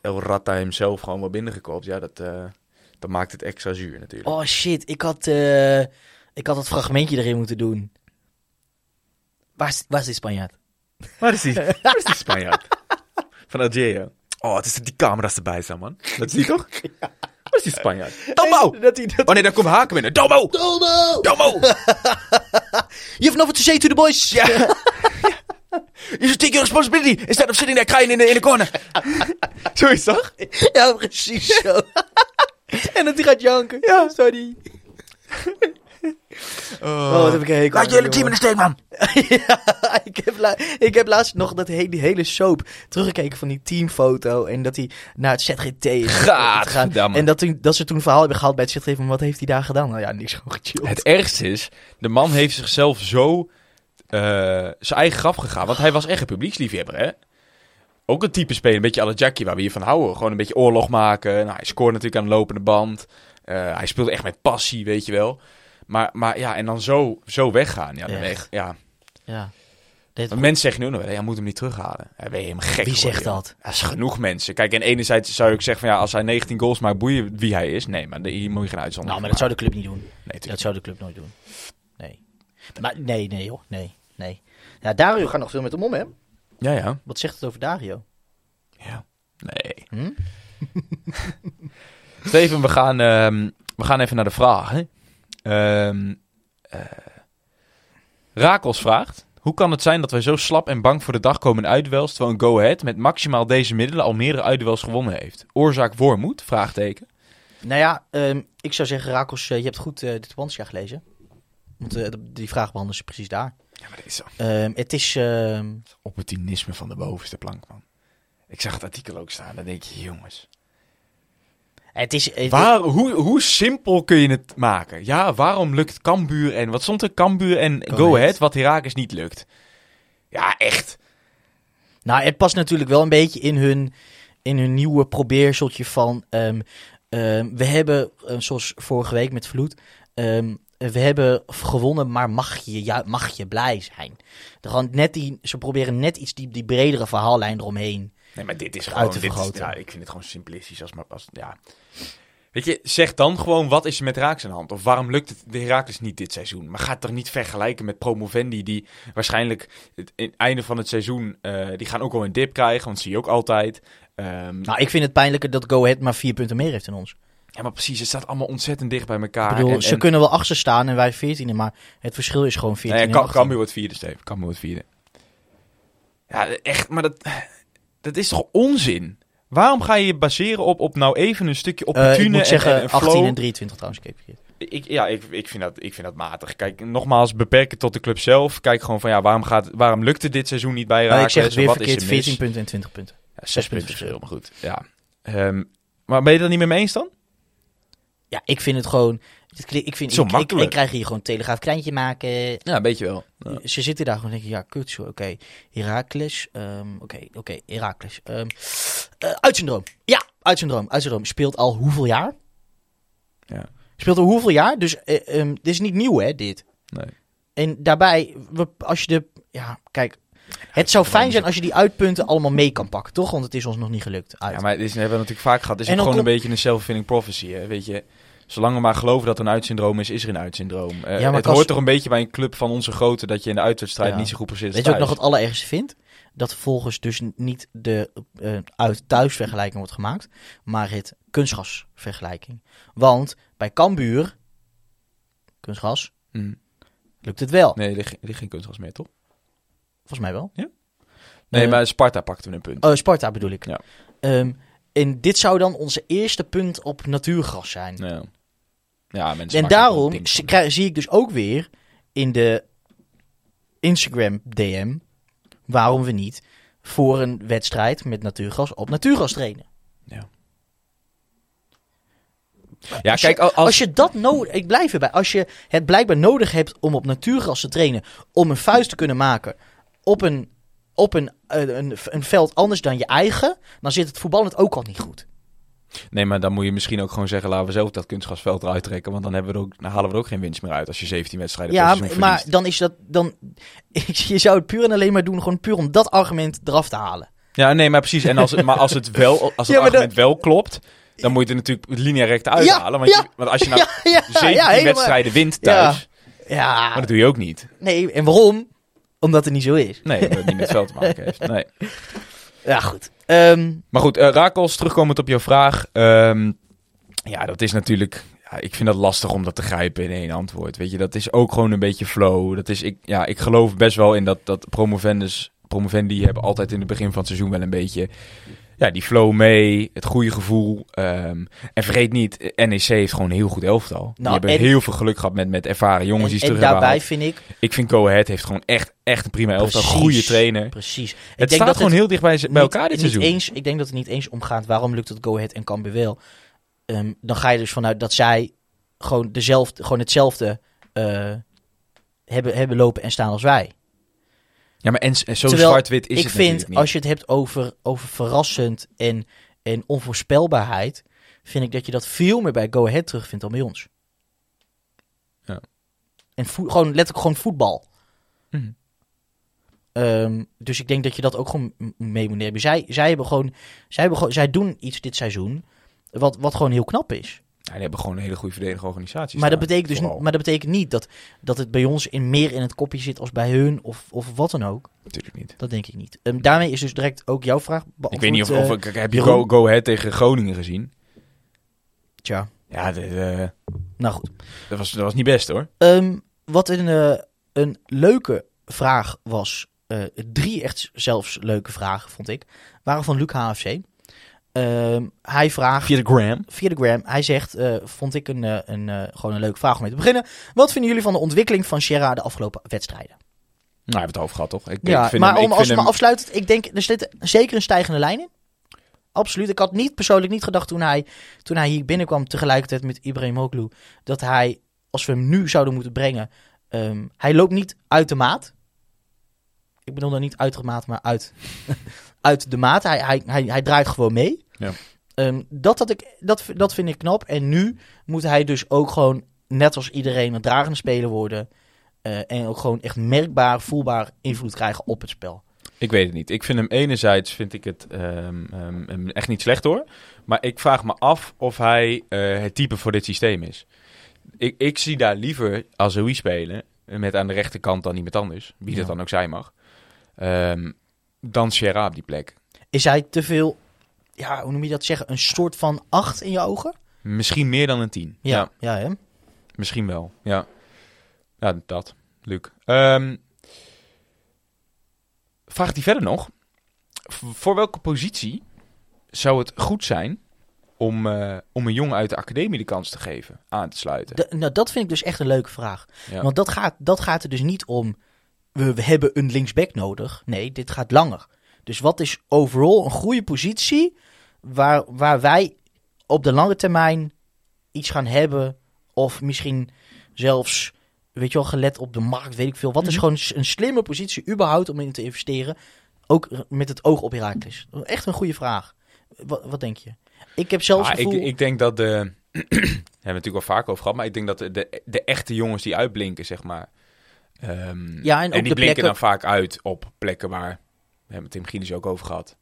El Ratta hemzelf gewoon wel binnengekopt. Ja, dat, eh, dat maakt het extra zuur natuurlijk. Oh shit, ik had, eh, ik had dat fragmentje erin moeten doen. Waar is, waar is die Spanjaard? Waar is die? Waar is die Spanjaard? Van Algeria. Oh, het is die camera's erbij staan, man. Dat is die toch? Waar is die Spanjaard? Domo! Dat hij dat... Oh nee, daar komt Haken binnen. Domo! Domo! Domo! You have nothing to say to the boys. Ja. You should take your responsibility instead of sitting there crying in the, in the corner. Zo is dat? ja, precies zo. en dat hij gaat janken. Ja, sorry. Oh, wat heb ik een hekel Laat jullie team in de steek, man. ja, ik heb, la- ik heb laatst nog dat hele, die hele soap teruggekeken van die teamfoto. En dat hij naar het ZGT is Gadverdamme. En dat, toen, dat ze toen een verhaal hebben gehaald bij het ZGT van wat heeft hij daar gedaan? Nou ja, niks gewoon gechilled. Het ergste is, de man heeft zichzelf zo zijn eigen graf gegaan. Want hij was echt een publieksliefhebber, hè? Ook een type speler, een beetje alle Jackie, waar we hiervan houden. Gewoon een beetje oorlog maken. Nou, hij scoort natuurlijk aan de lopende band. Eh, hij speelde echt met passie, weet je wel. Maar, maar ja, en dan zo, zo weggaan. Ja, dan Echt. ja. Ja. Mensen zeggen nu nog wel, ja, moet hem niet terughalen. Ja, ben je helemaal gek Wie zegt dat? Ja, is genoeg mensen. Kijk, en enerzijds zou ik zeggen van ja, als hij 19 goals maakt, boeien wie hij is. Nee, maar hier moet je geen uitzondering nou, maar dat zou de club niet doen. Nee. Dat zou de club nooit doen. Nee. Maar nee, nee joh. Nee, nee. Ja, Dario gaat nog veel met hem om, hè? Ja, ja. Wat zegt het over Dario? Ja. Nee. Hm? Steven, we gaan, ehm, we gaan even naar de vragen. Ehm eh, Rakels vraagt... Hoe kan het zijn dat wij zo slap en bang voor de dag komen in uitduels... terwijl een Go Ahead met maximaal deze middelen al meerdere uitduels gewonnen heeft? Oorzaak Wormoed? Vraagteken. Nou ja, ehm, ik zou zeggen, Rakos, eh, je hebt goed eh dit Tubantia gelezen. Want die vraag behandelen ze precies daar. Ja, maar dit is zo Ehm, het is... ehm, opportunisme van de bovenste plank, man. Ik zag het artikel ook staan. Dan denk je, jongens... het is het- Waar, hoe, hoe simpel kun je het maken? Ja, waarom lukt Cambuur en... Wat stond er? Cambuur en Go Go, Ahead. Wat Heracles niet lukt. Ja, echt. Nou, het past natuurlijk wel een beetje in hun, in hun nieuwe probeerseltje van... ehm, we hebben, eh, zoals vorige week met Vloed... we hebben gewonnen, maar mag je, ja, mag je blij zijn? Gaan net die, ze proberen net iets die, die bredere verhaallijn eromheen. Nee, maar dit is gewoon... te Dit is, ja, ik vind het gewoon simplistisch. Als maar als, ja. Weet je, zeg dan gewoon wat is er met Raaks aan de hand? Of waarom lukt het de Heracles niet dit seizoen? Maar ga het toch niet vergelijken met Promovendi... die waarschijnlijk het, in het einde van het seizoen... eh, die gaan ook wel een dip krijgen, want dat zie je ook altijd. Ehm, Nou, ik vind het pijnlijker dat Go Ahead maar vier punten meer heeft dan ons. Ja, maar precies, het staat allemaal ontzettend dicht bij elkaar. ik bedoel, en, ze en- kunnen wel achter staan en wij veertiende, maar het verschil is gewoon 14 Nee, 18. Cambuur wordt vierde, Steven. Cambuur wordt vierde. Ja, echt, maar dat, dat is toch onzin? Waarom ga je je baseren op, op nou even een stukje Eh, opportune ik moet en- zeggen en, en 18 flow? en 23 trouwens, ik. Ik, ja, ik, ik, vind dat, ik vind dat matig. Kijk, nogmaals, beperk het tot de club zelf. Kijk gewoon van, ja, waarom, gaat, waarom lukt het dit seizoen niet bij Eh, Heracles? ik zeg het weer Wat verkeerd, is er mis? 14 punten en 20 punten. Ja, Zes zes punten punten verschil, maar goed. Ja. Ehm, maar ben je er niet mee eens dan? Ja, ik vind het gewoon... het Ik, vind, Zo ik, ik, ik makkelijk. krijg hier gewoon telegraaf kleintje maken. Ja, weet je wel. Ze zitten daar gewoon en denken, ja, kut zo, oké. Heracles, ehm, oké, oké, Heracles. ehm eh, uitsyndroom. Ja, uitsyndroom, uitsyndroom. Speelt al hoeveel jaar? Ja. Speelt al hoeveel jaar? Dus eh, ehm, dit is niet nieuw, hè, dit. Nee. En daarbij, als je de... Ja, kijk. Het zou fijn zijn als je die uitpunten allemaal mee kan pakken, toch? Want het is ons nog niet gelukt. Uit. Ja, maar dit is, hebben we natuurlijk vaak gehad. Het is ook gewoon een beetje een self-fulfilling prophecy. Hè? Weet je, zolang we maar geloven dat er een uitsyndroom is, is er een uitsyndroom. Eh, Ja, het hoort toch een beetje bij een club van onze grootte dat je in de uitwedstrijd Ja. niet zo goed als Weet je wat ik nog het allerergste vind? Dat volgens dus niet de eh, uit-thuis vergelijking wordt gemaakt, maar het kunstgas vergelijking. Want bij Cambuur, kunstgas, Hm. lukt het wel. Nee, er ligt- geen kunstgras meer, toch? Volgens mij wel. Nee, Eh, maar Sparta pakte we een punt. Oh, Sparta bedoel ik. Ja. Ehm, en dit zou dan onze eerste punt op natuurgas zijn. Ja, ja mensen en daarom zie, van. krijg- zie ik dus ook weer in de Instagram DM waarom we niet voor een wedstrijd met natuurgas op natuurgas trainen. Ja, als kijk, je, als je dat nodig... Ik blijf erbij. Als je het blijkbaar nodig hebt om op natuurgas te trainen... om een vuist te kunnen maken op een, op een, een, een, een veld anders dan je eigen... dan zit het voetballend ook al niet goed. Nee, maar dan moet je misschien ook gewoon zeggen, laten we zelf dat kunstgrasveld eruit trekken. Want dan, hebben we er ook, dan halen we er ook geen winst meer uit als je 17 wedstrijden per Ja, seizoen maar dan is dat... Dan, je zou het puur en alleen maar doen... gewoon puur om dat argument eraf te halen. Ja, nee, maar precies. En als het, maar als het wel, als het Ja, argument wel klopt, dan moet je er natuurlijk linea recta uithalen. want, ja, je- want als je nou ja, ja, 17 ja, helemaal. wedstrijden wint thuis, Ja, maar dat doe je ook niet. nee, en waarom? Omdat het niet zo is. Nee, omdat het niet met veld te maken heeft. Nee. Ja, goed. Ehm, Maar goed, eh Rakels, terugkomend op jouw vraag. Ehm, ja, dat is natuurlijk... Ja, ik vind dat lastig om dat te grijpen in één antwoord. Weet je, dat is ook gewoon een beetje flow. Dat is, ik, ja, ik geloof best wel in dat, dat promovendus, promovendi hebben altijd in het begin van het seizoen wel een beetje... Ja, die flow mee, het goede gevoel. ehm, en vergeet niet, NEC heeft gewoon een heel goed elftal. die Nou, hebben en- heel veel geluk gehad met, met ervaren jongens die en, ze en hebben daarbij gehaald. vind ik... Ik vind Go Ahead heeft gewoon echt, echt een prima elftal. Precies. Goede trainer. Precies. Ik Het denk staat dat gewoon heel dicht bij, elkaar dit seizoen. Eens, ik denk dat het niet eens omgaat waarom lukt het Go Ahead en Cambuur wel. Ehm, dan ga je dus vanuit dat zij gewoon, dezelfde, gewoon hetzelfde eh, hebben, hebben lopen en staan als wij. Ja, maar en, en zo zwart-wit is ik het vind, niet. als je het hebt over, over verrassend en, en onvoorspelbaarheid, vind ik dat je dat veel meer bij Go Ahead terugvindt dan bij ons. Ja. En gewoon letterlijk gewoon voetbal. Mhm. Ehm, dus ik denk dat je dat ook gewoon mee moet nemen. Zij, zij hebben gewoon, zij hebben gewoon, zij doen iets dit seizoen wat, wat gewoon heel knap is. Ja, die hebben gewoon een hele goede verdedigende organisatie. Maar dat, betekent dus, vooral. maar dat betekent niet dat, dat het bij ons in meer in het kopje zit als bij hun of, of wat dan ook. Natuurlijk niet. Dat denk ik niet. Ehm, daarmee is dus direct ook jouw vraag beantwoord. Ik weet niet of, eh, of ik heb je? Go, Go Ahead tegen Groningen gezien. Tja, Ja, de, de- nou goed. dat, was, dat was niet best hoor. Ehm, wat een, eh, een leuke vraag was, eh, drie echt zelfs leuke vragen vond ik, waren van Luc HFC. Ehm, hij vraagt Via de gram. via de gram, hij zegt, eh, vond ik een, eh, een, eh, gewoon een leuke vraag om mee te beginnen. Wat vinden jullie van de ontwikkeling van Sierra de afgelopen wedstrijden? Nou, hebben we het over gehad toch? Ik, Ja, ik vind maar hem, om, als we hem- maar afsluiten, ik denk, er zit zeker een stijgende lijn in. Absoluut. Ik had niet persoonlijk niet gedacht toen hij, toen hij hier binnenkwam tegelijkertijd met Ibrahimoglu, dat hij, als we hem nu zouden moeten brengen, ehm, hij loopt niet uit de maat. Ik bedoel dan niet uit de maat, maar uit, uit de maat. Hij, hij, hij, hij draait gewoon mee. Ja. Ehm, dat, had ik, dat, dat vind ik knap. En nu moet hij dus ook gewoon, net als iedereen, een dragende speler worden. eh, en ook gewoon echt merkbaar, voelbaar invloed krijgen op het spel. Ik weet het niet. Ik vind hem enerzijds vind ik het ehm, ehm, echt niet slecht hoor. Maar ik vraag me af of hij eh, het type voor dit systeem is. Ik, ik zie daar liever Azoui spelen. Met aan de rechterkant dan iemand anders. Wie dat dan ook zijn mag. Dan Sierra op die plek. Is hij te veel, ja, hoe noem je dat zeggen, een soort van acht in je ogen? Misschien meer dan een 10. Ja, ja, hè? Misschien wel, ja. Ja, dat. Luc. Ehm vraagt hij verder nog. Voor welke positie zou het goed zijn om, eh, om een jongen uit de academie de kans te geven aan te sluiten? Nou, dat vind ik dus echt een leuke vraag. Ja. Want dat gaat, dat gaat er dus niet om, we, we hebben een linksback nodig. Nee, dit gaat langer. Dus wat is overal een goede positie waar, waar wij op de lange termijn iets gaan hebben of misschien zelfs, weet je wel, gelet op de markt, weet ik veel. Wat is Mhm. gewoon een slimme positie überhaupt om in te investeren? Ook met het oog op Herakles. Echt een goede vraag. Wat, wat denk je? Ik heb zelfs Ah, het gevoel... ik, ik denk dat de... Daar hebben we natuurlijk wel vaak over gehad. Maar ik denk dat de, de, de echte jongens die uitblinken, zeg maar... ehm, Ja, en die blinken plekken- dan vaak uit op plekken waar... We hebben het Tim Gielis ook over gehad.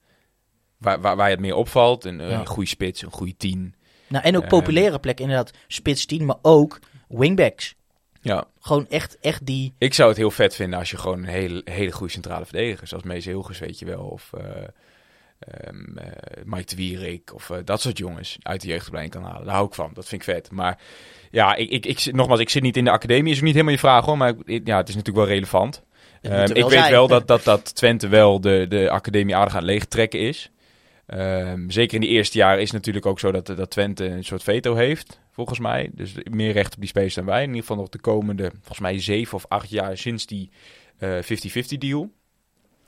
Waar, waar, waar je het meer opvalt. Een, Ja. een goede spits, een goede tien. Nou, en ook Ehm, populaire plekken, inderdaad. Spits 10, maar ook wingbacks. Ja, Gewoon echt, echt die... ik zou het heel vet vinden als je gewoon een hele, hele goede centrale verdediger... Zoals Mees Hilgers, weet je wel. Of eh, Mike de Wierik. Of eh, dat soort jongens uit de jeugdopleiding kan halen. Daar hou ik van. Dat vind ik vet. Maar ja, ik, ik, ik, zit- nogmaals, ik zit niet in de academie. Is ook niet helemaal je vraag hoor. Maar ja, het is natuurlijk wel relevant. Ehm, ik weet zijn. wel dat, dat, dat Twente wel de, de academie aardig aan het leegtrekken is. Ehm, zeker in die eerste jaren is het natuurlijk ook zo dat, dat Twente een soort veto heeft, volgens mij. Dus meer recht op die space dan wij. In ieder geval nog de komende, volgens mij zeven of acht jaar sinds die eh, 50-50 deal.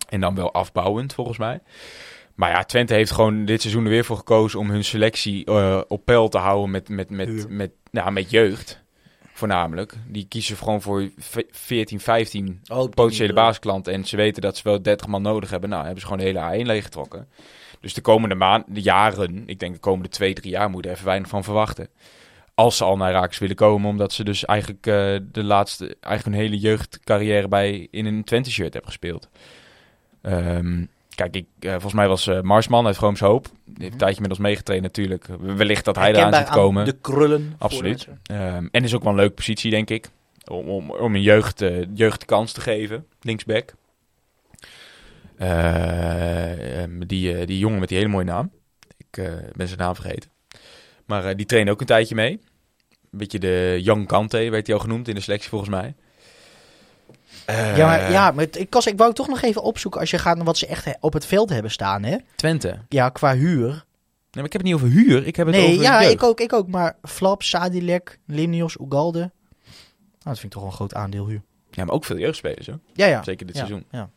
En dan wel afbouwend, volgens mij. Maar ja, Twente heeft gewoon dit seizoen er weer voor gekozen om hun selectie eh, op peil te houden met, met, met, met, nou, met jeugd. Voornamelijk. Die kiezen gewoon voor ve- 14, 15 Oh, op die potentiële manier. basisklanten en ze weten dat ze wel 30 man nodig hebben, nou hebben ze gewoon de hele A1 leeggetrokken. Dus de komende maanden, de jaren, ik denk de komende twee, drie jaar moeten er even weinig van verwachten. Als ze al naar Raaks willen komen, omdat ze dus eigenlijk eh, de laatste, eigenlijk hun hele jeugdcarrière bij in een Twente shirt hebben gespeeld. Ehm, kijk, ik, eh, volgens mij was eh, Marsman uit Vrooms Hoop. Die heeft een tijdje met ons meegetraind natuurlijk. Wellicht dat hij eraan Herkenbaar zit komen. aan de krullen. Absoluut. Ehm, en is ook wel een leuke positie, denk ik. Om, om, om een jeugd, eh, jeugd de kans te geven. Linksback. Eh, ehm, die, die jongen met die hele mooie naam. Ik ben zijn naam vergeten. Maar die trainen ook een tijdje mee. Een beetje de Young Kante werd hij al genoemd in de selectie volgens mij. Eh, Ja, maar, ja, maar ik, Kas, ik wou toch nog even opzoeken als je gaat naar wat ze echt op het veld hebben staan, hè? Twente. Ja, qua huur. Nee, maar ik heb het niet over huur. Ik heb het Nee, over ja, jeugd. ik ook, ik ook. Maar Flap, Sadilek, Limnios, Ugalde. Nou, dat vind ik toch wel een groot aandeel huur. Ja, maar ook veel jeugdspelers hoor. Ja, ja. Zeker dit ja, seizoen. Ja.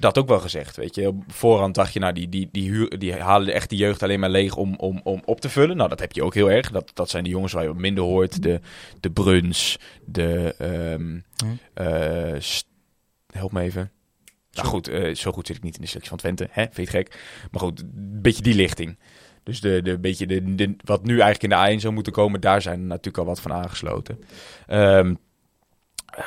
Dat ook wel gezegd, weet je. Op voorhand dacht je, nou, die, die, die, huur, die halen echt die jeugd alleen maar leeg om, om, om op te vullen. Nou, dat heb je ook heel erg. Dat, dat zijn de jongens waar je wat minder hoort. De, de Bruns, de... Hm. st- help me even. Nou goed, eh, zo goed zit ik niet in de selectie van Twente. Hè? Vind je het gek? Maar goed, een beetje die lichting. Dus de, de, beetje de, de, wat nu eigenlijk in de A1 zou moeten komen, daar zijn natuurlijk al wat van aangesloten. Ehm, eh,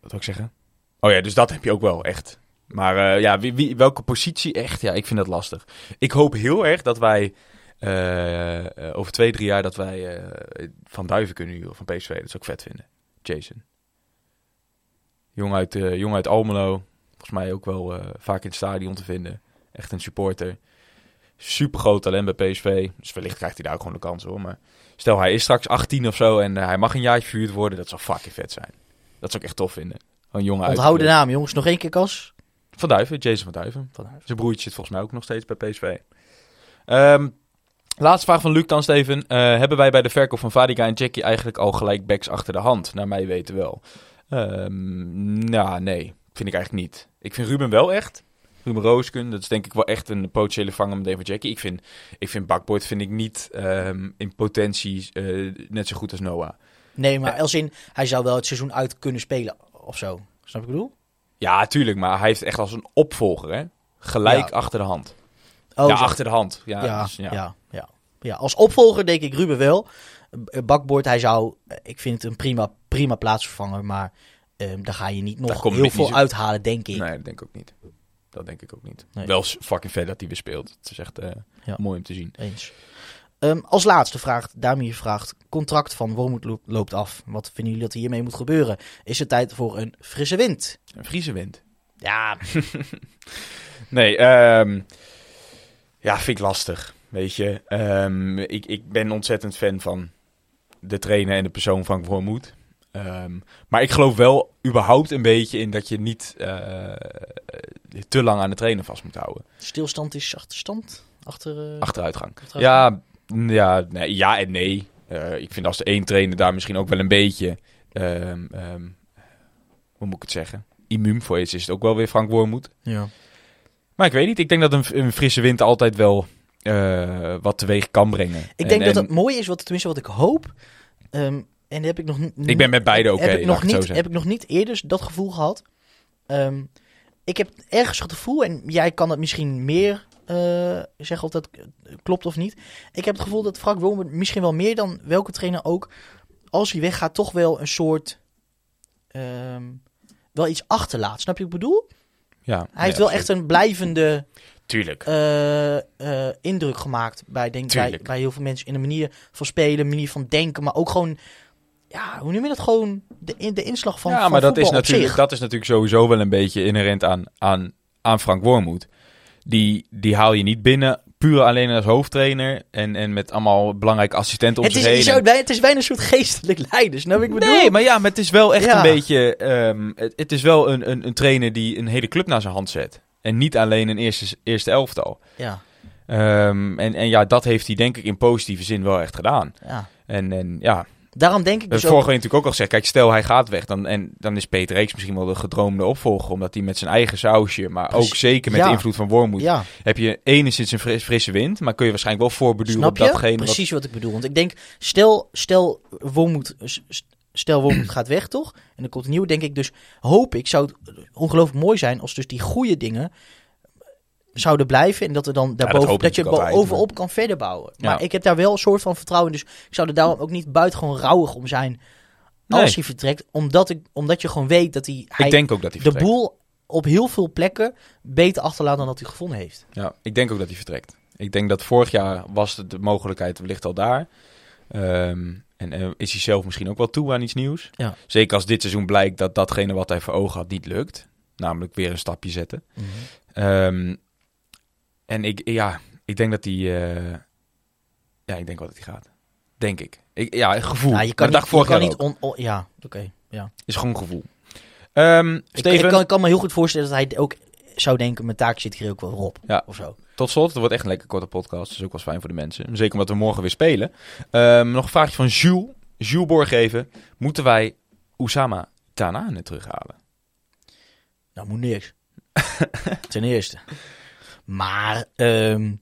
wat wil ik zeggen? Oh ja, dus dat heb je ook wel echt. Maar eh, ja, wie, wie, welke positie echt? Ja, ik vind dat lastig. Ik hoop heel erg dat wij over twee, drie jaar dat wij Van Duiven kunnen huren van PSV. Dat zou ik vet vinden. Jason. Jong uit, eh, jong uit Almelo. Volgens mij ook wel eh, vaak in het stadion te vinden. Echt een supporter. Super groot talent bij PSV. Dus wellicht krijgt hij daar ook gewoon de kans hoor. Maar stel hij is straks 18 of zo en eh, hij mag een jaartje verhuurd worden. Dat zou fucking vet zijn. Dat zou ik echt tof vinden. Een jongen uit Onthoud de naam, jongens. Nog één keer, Kas. Van Duiven, Jason van Duiven. Van Duiven. Zijn broertje zit volgens mij ook nog steeds bij PSV. Ehm, laatste vraag van Luc dan, Steven. Hebben wij bij de verkoop van Vadica en Jackie eigenlijk al gelijk backs achter de hand? Naar mij weten wel. Ehm, nou, nee. Vind ik eigenlijk niet. Ik vind Ruben wel echt. Ruben Roosken, dat is denk ik wel echt een potentiële vanger meteen voor Jackie. Ik vind, ik vind Bakboord vind ik niet ehm, in potentie eh, net zo goed als Noah. Nee, maar als in, hij zou wel het seizoen uit kunnen spelen of zo. Snap ik bedoel? Ja, tuurlijk, maar hij heeft echt als een opvolger, hè? Gelijk Ja. achter de hand. Oh, ja, zo. achter de hand. Ja, Ja, dus, ja. Ja, ja. Als opvolger denk ik Ruben wel. Eh, Bakboord, hij zou, eh, ik vind het een prima, prima plaatsvervanger, maar ehm, daar ga je niet nog heel niet veel zo- uithalen, denk ik. Nee, dat denk ik ook niet. Dat denk ik ook niet. Nee. Wel fucking vet dat hij weer speelt. Het is echt eh, Ja. mooi om te zien. Eens. Ehm, als laatste vraagt, Damir vraagt, contract van Wormoed lo- loopt af. Wat vinden jullie dat er hiermee moet gebeuren? Is het tijd voor een frisse wind? Een Friese wind. Ja, Nee, ehm, ja, vind ik lastig. Weet je, ik, ik ben ontzettend fan van de trainer en de persoon van Wormoed. Ehm, maar ik geloof wel überhaupt een beetje in dat je niet eh, te lang aan de trainer vast moet houden. stilstand is achterstand. Achter, eh, Achteruitgang. achteruitgang. Ja, ja, nee, ja en nee. Eh, ik vind als de één trainer daar misschien ook wel een beetje, ehm, ehm, hoe moet ik het zeggen, immuun voor is, is het ook wel weer Frank Wormoed. ja. Maar ik weet niet, ik denk dat een, een frisse wind altijd wel eh, wat teweeg kan brengen. Ik En- denk dat en het mooi is, wat, tenminste wat ik hoop. Ehm, en heb ik nog Ik ben met beide oké, heb, ik nog niet, heb ik nog niet eerder dat gevoel gehad. Ehm, ik heb ergens het gevoel, en jij kan het misschien meer eh, zeggen of dat klopt of niet. Ik heb het gevoel dat Frank Wilmer misschien wel meer dan welke trainer ook, als hij weggaat, toch wel een soort. ehm, wel iets achterlaat. Snap je wat ik bedoel? Ja, Hij heeft wel echt een blijvende Tuurlijk. eh, eh, indruk gemaakt bij, denk, bij, bij heel veel mensen. In de manier van spelen, manier van denken, maar ook gewoon, ja, hoe noem je dat? Gewoon de, in- de inslag van ja, van maar dat is, natuurlijk, dat is natuurlijk sowieso wel een beetje inherent aan, aan, aan Frank Wormoed. Die, die haal je niet binnen puur alleen als hoofdtrainer en, en met allemaal belangrijke assistenten om Het is, zich je heen. zou het, is bijna een soort geestelijk leider, snap ik bedoel? Nee, maar ja, maar het is wel echt Ja. een beetje. ehm, het, het is wel een, een, een trainer die een hele club naar zijn hand zet. En niet alleen een eerste, eerste elftal. Ja, Ehm, en, en ja, dat heeft hij denk ik in positieve zin wel echt gedaan. ja. En, en ja, Daarom denk ik dus vorige ook... natuurlijk ook al gezegd. Kijk, stel hij gaat weg. Dan, en, dan is Peter Reeks misschien wel de gedroomde opvolger. Omdat hij met zijn eigen sausje, maar Precies. ook zeker met Ja. de invloed van Wormoed. Ja, Heb je enigszins een fris- frisse wind. Maar kun je waarschijnlijk wel voorbeduren snap op datgene. wat- Precies wat ik bedoel. Want ik denk, stel, stel Wormoed, stel Wormoed gaat weg, toch? En dan komt een nieuwe, denk ik dus, hoop ik, zou het ongelooflijk mooi zijn als dus die goede dingen zouden blijven en dat er dan daarboven, dat, je altijd, bovenop kan verder bouwen. Ja. Maar ik heb daar wel een soort van vertrouwen in, dus ik zou er daarom ook niet buitengewoon rouwig om zijn als Nee. hij vertrekt, omdat, ik, omdat je gewoon weet dat hij, hij Ik denk ook dat hij de vertrekt. boel op heel veel plekken beter achterlaat dan dat hij gevonden heeft. Ja, ik denk ook dat hij vertrekt. Ik denk dat vorig jaar was de, mogelijkheid wellicht al daar. Ehm, en eh, is hij zelf misschien ook wel toe aan iets nieuws. Ja. Zeker als dit seizoen blijkt dat datgene wat hij voor ogen had niet lukt. Namelijk weer een stapje zetten. Ehm, en ik, ja, ik denk dat hij... eh, ja, ik denk wel dat hij gaat. Denk ik. ik ja, gevoel. Ja, je kan dat niet, dacht je vorig kan jaar niet ook. on, on- ja, oké, ja. Is gewoon gevoel. Ehm, Ik, Steven, ik, kan, ik kan me heel goed voorstellen dat hij ook zou denken, mijn taak zit hier ook wel op. Ja. Of zo. Tot slot, het wordt echt een lekker korte podcast. Dat is ook wel fijn voor de mensen. Zeker omdat we morgen weer spelen. Ehm, nog een vraagje van Jules. Jules Borgeven. Moeten wij Oussama Tanane terughalen? Nou, moet niks. Ten eerste. Maar ehm,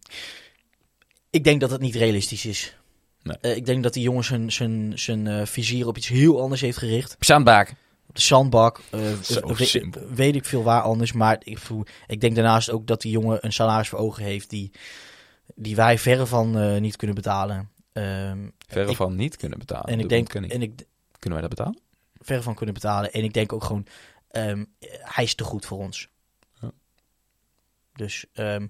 ik denk dat het niet realistisch is. Nee. Eh, ik denk dat die jongen zijn, zijn, zijn eh, vizier op iets heel anders heeft gericht. Zandbaak. Op de zandbak. eh, we- weet ik veel waar anders. Maar ik, voel, ik denk daarnaast ook dat die jongen een salaris voor ogen heeft die, die wij verre van eh, niet kunnen betalen. Ehm, Verre ik- van niet kunnen betalen. en ik denk, en ik, Kunnen wij dat betalen? verre van kunnen betalen. En ik denk ook gewoon, ehm, hij is te goed voor ons. Dus ehm,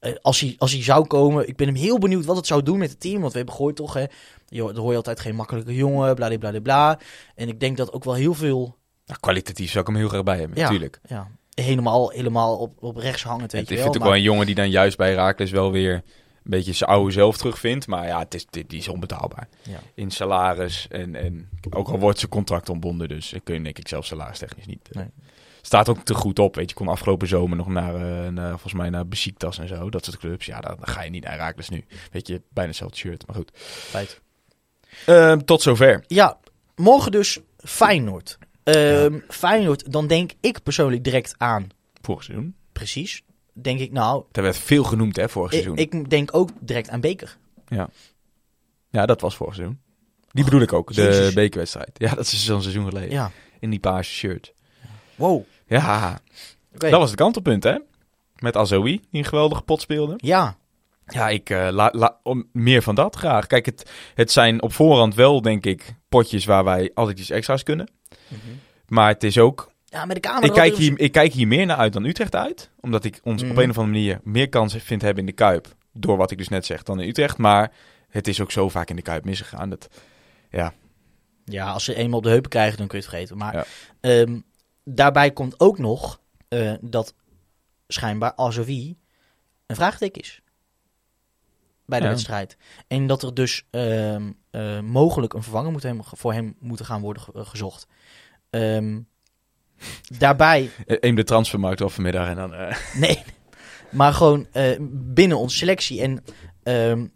eh, als, hij, als hij zou komen, ik ben hem heel benieuwd wat het zou doen met het team. Want we hebben gegooid toch, hè. Dan hoor je altijd geen makkelijke jongen, bla bla bla bla. En ik denk dat ook wel heel veel, Nou, kwalitatief zou ik hem heel graag bij hebben, Ja. natuurlijk. ja, helemaal, helemaal op, op rechts hangend, weet ik je vind wel. het ook maar- wel een jongen die dan juist bij Raakles wel weer een beetje zijn oude zelf terugvindt. Maar ja, het is, die, die is onbetaalbaar. Ja. In salaris en, en ook al wordt zijn contract ontbonden. Dus kun je denk ik zelf salaristechnisch niet. eh, Nee. Staat ook te goed op. Weet je, kon afgelopen zomer nog naar, naar volgens mij naar Besiktas en zo. Dat soort clubs. Ja, dan, dan ga je niet naar Raakles nu. Weet je, bijna hetzelfde shirt. Maar goed. Feit. Ehm, tot zover. Ja, morgen dus Feyenoord. Ehm, Feyenoord, dan denk ik persoonlijk direct aan, Vorig seizoen. precies, denk ik nou, Er werd veel genoemd hè, vorig ik, seizoen. ik denk ook direct aan Beker. Ja, dat was vorig seizoen. Die bedoel ik ook. De bekerwedstrijd. Ja, dat is zo'n seizoen geleden. Ja, In die paarse shirt. wow. Ja, dat was het kantelpunt, hè? Met Azoui, die een geweldige pot speelde. Ja, Ja, ik eh, la, la- om, meer van dat graag. Kijk, het, het zijn op voorhand wel, denk ik, potjes waar wij altijd iets extra's kunnen. Maar het is ook... ja met de kamer. Ik kijk, hier, ik kijk hier meer naar uit dan Utrecht uit. Omdat ik ons Mhm. op een of andere manier meer kans vind hebben in de Kuip. Door wat ik dus net zeg, dan in Utrecht. Maar het is ook zo vaak in de Kuip misgegaan. Dat, Ja, als ze eenmaal op de heupen krijgen, dan kun je het vergeten. Maar Ja. ehm, daarbij komt ook nog eh, dat schijnbaar Azoui een vraagteken is. Bij de Ja. wedstrijd. En dat er dus ehm, eh, mogelijk een vervanger moet hem, voor hem moeten gaan worden ge- eh, gezocht. Ehm, daarbij, eh, Eén de transfermarkt al vanmiddag en dan... nee, maar gewoon binnen onze selectie. En ehm,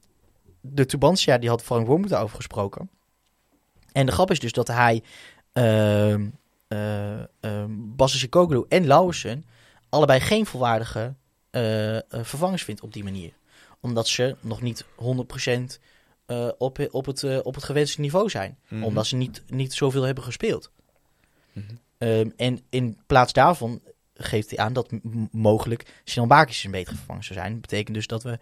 de Tubantia, die had Frank Wormoed over gesproken. En de grap is dus dat hij ehm uh, Koglu en Lauwersen allebei geen volwaardige eh, eh, vervangers vindt op die manier. Omdat ze nog niet 100% eh, op, op, het, eh, op het gewenste niveau zijn. Mhm. Omdat ze niet, niet zoveel hebben gespeeld. Mhm. Ehm, en in plaats daarvan geeft hij aan dat mogelijk Sinan Bakis een betere vervanger zou zijn. Dat betekent dus dat we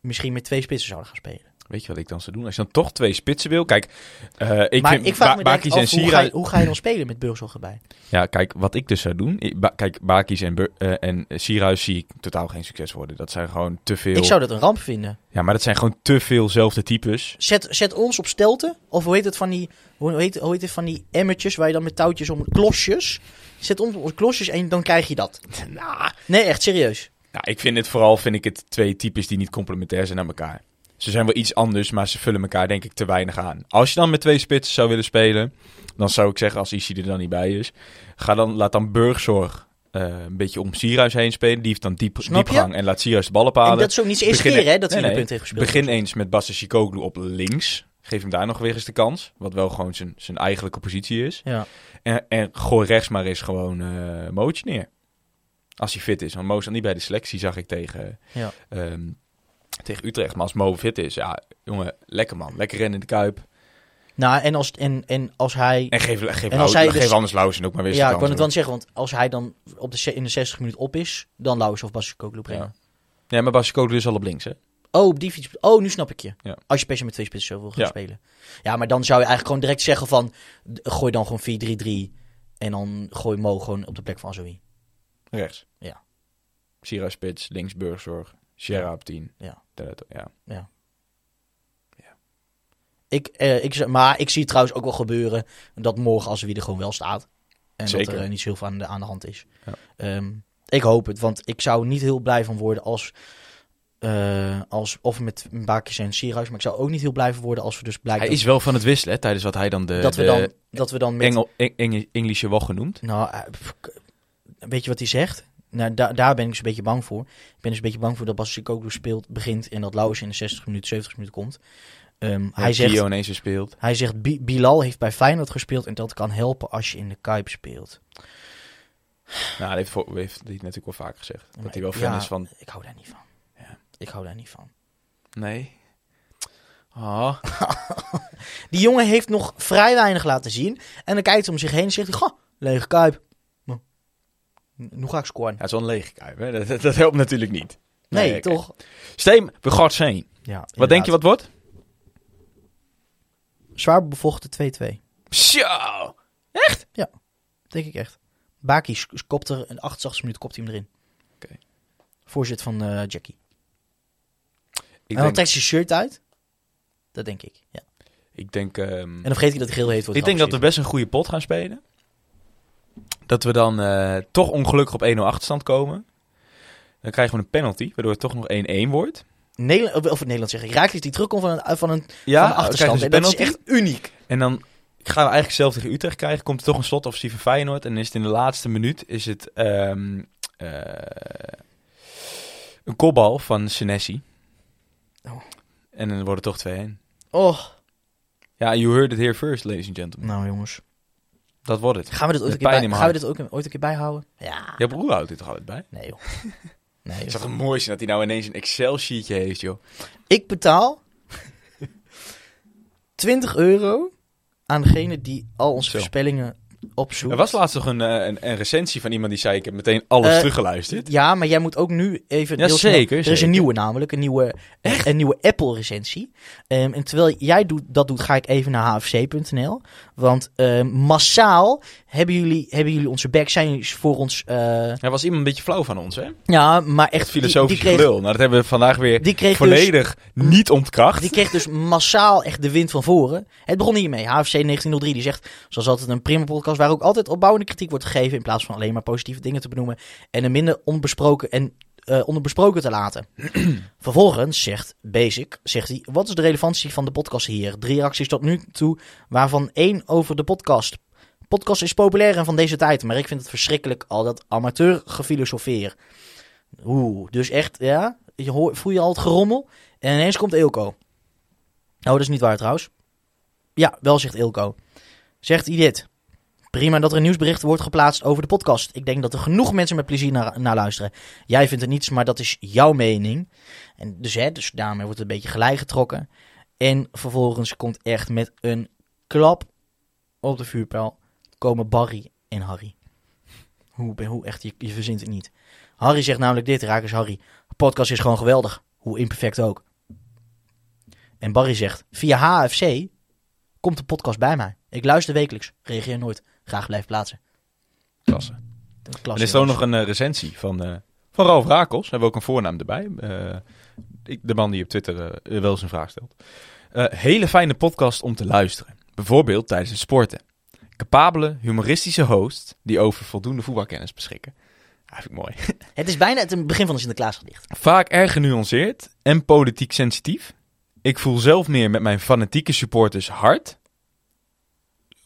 misschien met twee spitsen zouden gaan spelen. Weet je wat ik dan zou doen? Als je dan toch twee spitsen wil. Kijk, eh, ik maar vind ik vraag me af, en hoe, ga je, hoe ga je dan spelen met Burgzorg erbij? Ja, kijk, wat ik dus zou doen. Ba- kijk, Bakis en, Bur- eh, en Sierhuis zie ik totaal geen succes worden. Dat zijn gewoon te veel. Ik zou dat een ramp vinden. Ja, maar dat zijn gewoon te veelzelfde types. Zet, zet ons op stelten. Of hoe heet het van die, hoe heet, hoe heet het van die emmertjes waar je dan met touwtjes om klosjes. Zet ons op klosjes en dan krijg je dat. Nou, Nee, echt serieus. nou, ik vind het vooral vind ik het twee types die niet complementair zijn aan elkaar. Ze zijn wel iets anders, maar ze vullen elkaar denk ik te weinig aan. Als je dan met twee spitsen zou willen spelen, dan zou ik zeggen, als Issy er dan niet bij is, ga dan, laat dan Burgzorg eh, een beetje om Sierhuis heen spelen. Die heeft dan diep, diepgang en laat Sierhuis de ballen palen. En dat is ook niet de eerste Begin- keer hè, dat hij Nee, een nee. punt heeft gespeeld. Begin eens met Basta Chicoglu op links. Geef hem daar nog weer eens de kans. Wat wel gewoon zijn, zijn eigenlijke positie is. Ja. En, en gooi rechts maar eens gewoon eh Mootje neer. Als hij fit is. Want Mo is dan niet bij de selectie, zag ik tegen, Ja. ehm, tegen Utrecht. Maar als Mo fit is, ja, jongen, lekker man. Lekker rennen in de kuip. Nou, en als, en, en als hij... En geef, geef, En als Lau- hij geef dus- anders Lauwersen ook maar weer ja, ik wou het dan zeggen, want als hij dan op de, in de 60 minuten op is, dan Lauwers of Basje Koglu brengen. Ja. Ja, maar Bas Chicoglu is al op links, hè? Oh, op die fiets. Oh, nu snap ik je. Ja. Als je per se met twee spitsen zo wil gaan Ja. spelen. Ja, maar dan zou je eigenlijk gewoon direct zeggen van... Gooi dan gewoon 4-3-3. En dan gooi Mo gewoon op de plek van Azoui. Rechts. Ja. Sierra Spits, links Burgzorg. Sierra op 10. Ja. Ja. Ik, eh, ik, maar ik zie trouwens ook wel gebeuren dat morgen Azoui er gewoon wel staat. En Zeker. dat er eh, niet zoveel aan de, aan de hand is. Ja. Ehm, ik hoop het, want ik zou niet heel blij van worden als... eh, als of met Bakjes en Sierhuis. Maar ik zou ook niet heel blij van worden als we dus blijkt Hij is wel van het wisselen, hè, tijdens wat hij dan de, dat, we dan, dat we dan met... Engel, Eng, Eng- Engelse woch genoemd. Nou, eh, weet je wat hij zegt? Nou, da- daar ben ik dus een beetje bang voor. Ik ben dus een beetje bang voor dat Bas Koglu speelt, begint en dat Lauwers in de 60 minuten, 70 minuten komt. Ehm, hij, zegt, ineens weer speelt. hij zegt, Bi- Bilal heeft bij Feyenoord gespeeld en dat kan helpen als je in de Kuip speelt. Nou, dat heeft, voor, heeft hij natuurlijk wel vaak gezegd. Maar dat hij wel fan ja, is van... Ik hou daar niet van. Ja. Ik hou daar niet van. Nee. Ah. Die jongen heeft nog vrij weinig laten zien. En dan kijkt hij om zich heen en zegt hij, goh, lege Kuip. Nu ga ik scoren. Ja, het is wel een lege kuip, hè? Dat, dat, dat helpt natuurlijk niet. Nee, oké. toch? Steen, we gaan het zijn. Ja, Wat denk je wat wordt? Zwaar bevochten 2-2. Zo! Denk ik echt. Baki kopt er in 88 minuten kopt hij hem erin. Voorzit van eh, Jackie. Ik en dan trekt hij zijn shirt uit. Dat denk ik, ja. ik denk, ehm, En dan vergeet hij dat hij geel heeft. ik denk dat we best een goede pot gaan spelen. Dat we dan eh, toch ongelukkig op 1-0 achterstand komen. Dan krijgen we een penalty, waardoor het toch nog 1-1 wordt. Nederland, of, of Nederland zeg ik. Raakles die terugkomt van een, van een, Ja, van een achterstand. dat is echt uniek. En dan gaan we eigenlijk zelf tegen Utrecht krijgen. Komt er toch een slotoffensief van Feyenoord. En dan is het in de laatste minuut is het, ehm, eh, een kopbal van Senesi. Oh. En dan wordt het toch 2-1. Oh, Ja, you heard it here first, ladies and gentlemen. nou jongens. Dat wordt het. Gaan we dit ooit, een keer, bij, gaan we dit ook ooit een keer bijhouden? Ja. Jouw broer houdt dit toch altijd bij? Nee joh. Nee, joh. zou toch mooi zijn dat hij nou ineens een Excel-sheetje heeft, joh. Ik betaal 20 euro aan degene die al onze Zo. voorspellingen opzoekt. Er was laatst nog een, eh, een, een recensie van iemand die zei... ik heb meteen alles Eh, teruggeluisterd. Ja, maar jij moet ook nu even... Ja, heel snel- zeker, Er is een zeker. nieuwe namelijk, een nieuwe, een nieuwe Apple-recensie. Ehm, en terwijl jij doet, dat doet, ga ik even naar hfc.nl. Want ehm, massaal hebben jullie, hebben jullie onze back, zijn jullie voor ons... eh, Er was iemand een beetje flauw van ons, hè? ja, maar echt... Echt filosofisch die, die kreeg, gelul. Nou, dat hebben we vandaag weer die kreeg dus, volledig niet ontkracht. die kreeg dus massaal echt de wind van voren. Het begon hiermee. HFC 1903 die zegt, zoals altijd een prima podcast... waar ook altijd opbouwende kritiek wordt gegeven... in plaats van alleen maar positieve dingen te benoemen... en een minder onbesproken en eh onderbesproken te laten. Vervolgens zegt Basic, zegt hij, wat is de relevantie van de podcast hier? Drie reacties tot nu toe, waarvan één over de podcast. Podcast is populair en van deze tijd, maar ik vind het verschrikkelijk al dat amateur gefilosofeer. Oeh, dus echt, ja, je hoor, voel je al het gerommel en ineens komt Eelco. Oh, dat is niet waar trouwens. Ja, wel zegt Eelco. Zegt hij dit. Prima dat er een nieuwsbericht wordt geplaatst over de podcast. Ik denk dat er genoeg mensen met plezier naar, luisteren. Jij vindt het niets, maar dat is jouw mening. En dus, hè, dus daarmee wordt het een beetje gelijk getrokken. En vervolgens komt echt met een klap op de vuurpijl komen Barry en Harry. Hoe, hoe echt, je, je verzint het niet. Harry zegt namelijk dit, Rakers Harry. De podcast is gewoon geweldig. Hoe imperfect ook. En Barry zegt, via HFC komt de podcast bij mij. Ik luister wekelijks, reageer nooit. Graag blijf plaatsen. Klasse. Klasse, En er is ook nog een eh, recensie van, eh van Ralf Rakels. Hebben we ook een voornaam erbij. Eh, ik, de man die op Twitter wel eens een vraag stelt. Hele fijne podcast om te luisteren. Bijvoorbeeld tijdens het sporten. Capabele, humoristische host die over voldoende voetbalkennis beschikken. Ja, vind ik mooi. Het is bijna het begin van een Sinterklaasgedicht. Vaak erg genuanceerd en politiek sensitief. Ik voel zelf meer met mijn fanatieke supporters hard.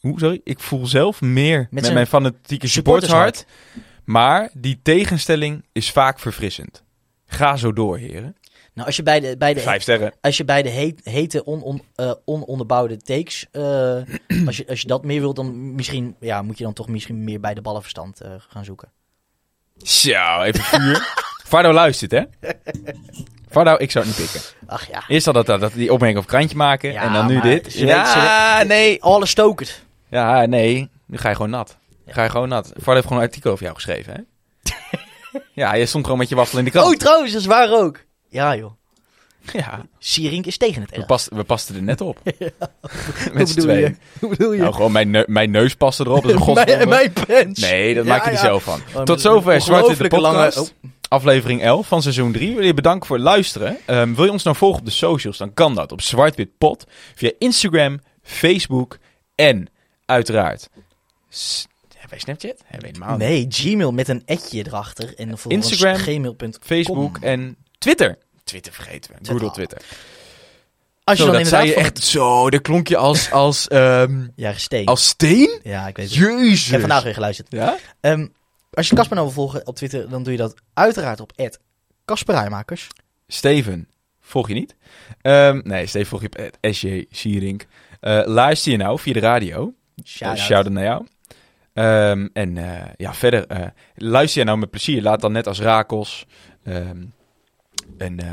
Hoe, sorry? Ik voel zelf meer met, mijn fanatieke supporters hard. Maar die tegenstelling is vaak verfrissend. Ga zo door, heren. Nou, als je bij de, bij de, Vijf sterren. als je bij de heet, hete, on, on, eh, ononderbouwde takes, eh, als, je, als je dat meer wilt, dan misschien, ja, moet je dan toch misschien meer bij de ballenverstand eh, gaan zoeken. Zo, even vuur. Vardo luistert, hè? Vardo, ik zou het niet pikken. Ach ja. Eerst al dat, dat die opmerking over krantje maken Ja, en dan nu dit. ze ja, nee. Alles stokert. Ja, nee. Nu ga je gewoon nat. Ga je gewoon nat. Vardo heeft gewoon een artikel over jou geschreven, hè? ja, je stond gewoon met je waffel in de krant. Oh, trouwens, dat is waar ook. Ja, joh. Ja, Sierink is tegen het we, erg. past, we pasten er net op. Hoe Met z'n bedoel je? Hoe bedoel je? Nou, gewoon mijn, mijn neus paste erop. Dat is een mijn, mijn pens. Nee, dat Ja, maak je er ja. zelf van. Oh, Tot zover een Zwart Wit de ongelooflijke lange- podcast. oh. Aflevering 11 van seizoen 3. Wil je bedanken voor het luisteren. Ehm, wil je ons nou volgen op de socials? Dan kan dat op Zwartwit Pod. Via Instagram, Facebook en uiteraard... S- Hebben wij Snapchat? Hebben we helemaal niet. Nee, Gmail met een etje erachter. En Instagram, gmail.com. Facebook en Twitter. Twitter vergeten we. Google Twitter. Als je Zo, dan dat zei inderdaad je echt zo. Dat klonk je als, als, ehm, Ja, gesteen. als steen? Ja, ik weet het. Jezus. Ik heb vandaag weer geluisterd. Ja? Ehm, als je Casper nou wil volgen op Twitter, dan doe je dat uiteraard op @kasperijmakers. Steven, volg je niet? Ehm, nee, Steven volg je op het SJ Sierink. Eh, luister je nou via de radio? Shout-out. Shout-out naar jou. Ehm, en eh, ja, verder, eh, luister je nou met plezier. Laat dan net als Rakels ehm, een, eh,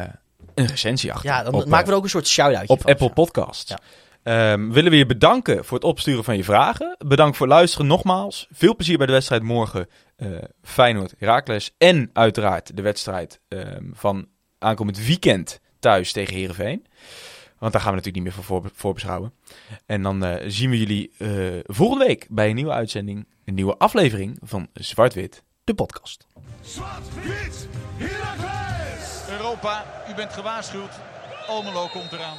een recensie achter. Ja, dan op, maken we eh, er ook een soort shout-out op Apple Podcast. Ja. Ehm, willen we je bedanken voor het opsturen van je vragen. Bedankt voor het luisteren nogmaals. Veel plezier bij de wedstrijd morgen. eh Feyenoord, Heracles. En uiteraard de wedstrijd van aankomend weekend thuis tegen Heerenveen. Want daar gaan we natuurlijk niet meer voor voor- voorbeschouwen. En dan eh, zien we jullie eh, volgende week bij een nieuwe uitzending. Een nieuwe aflevering van Zwart-Wit. De podcast. Zwart-wit! Europa, u bent gewaarschuwd. Almelo komt eraan.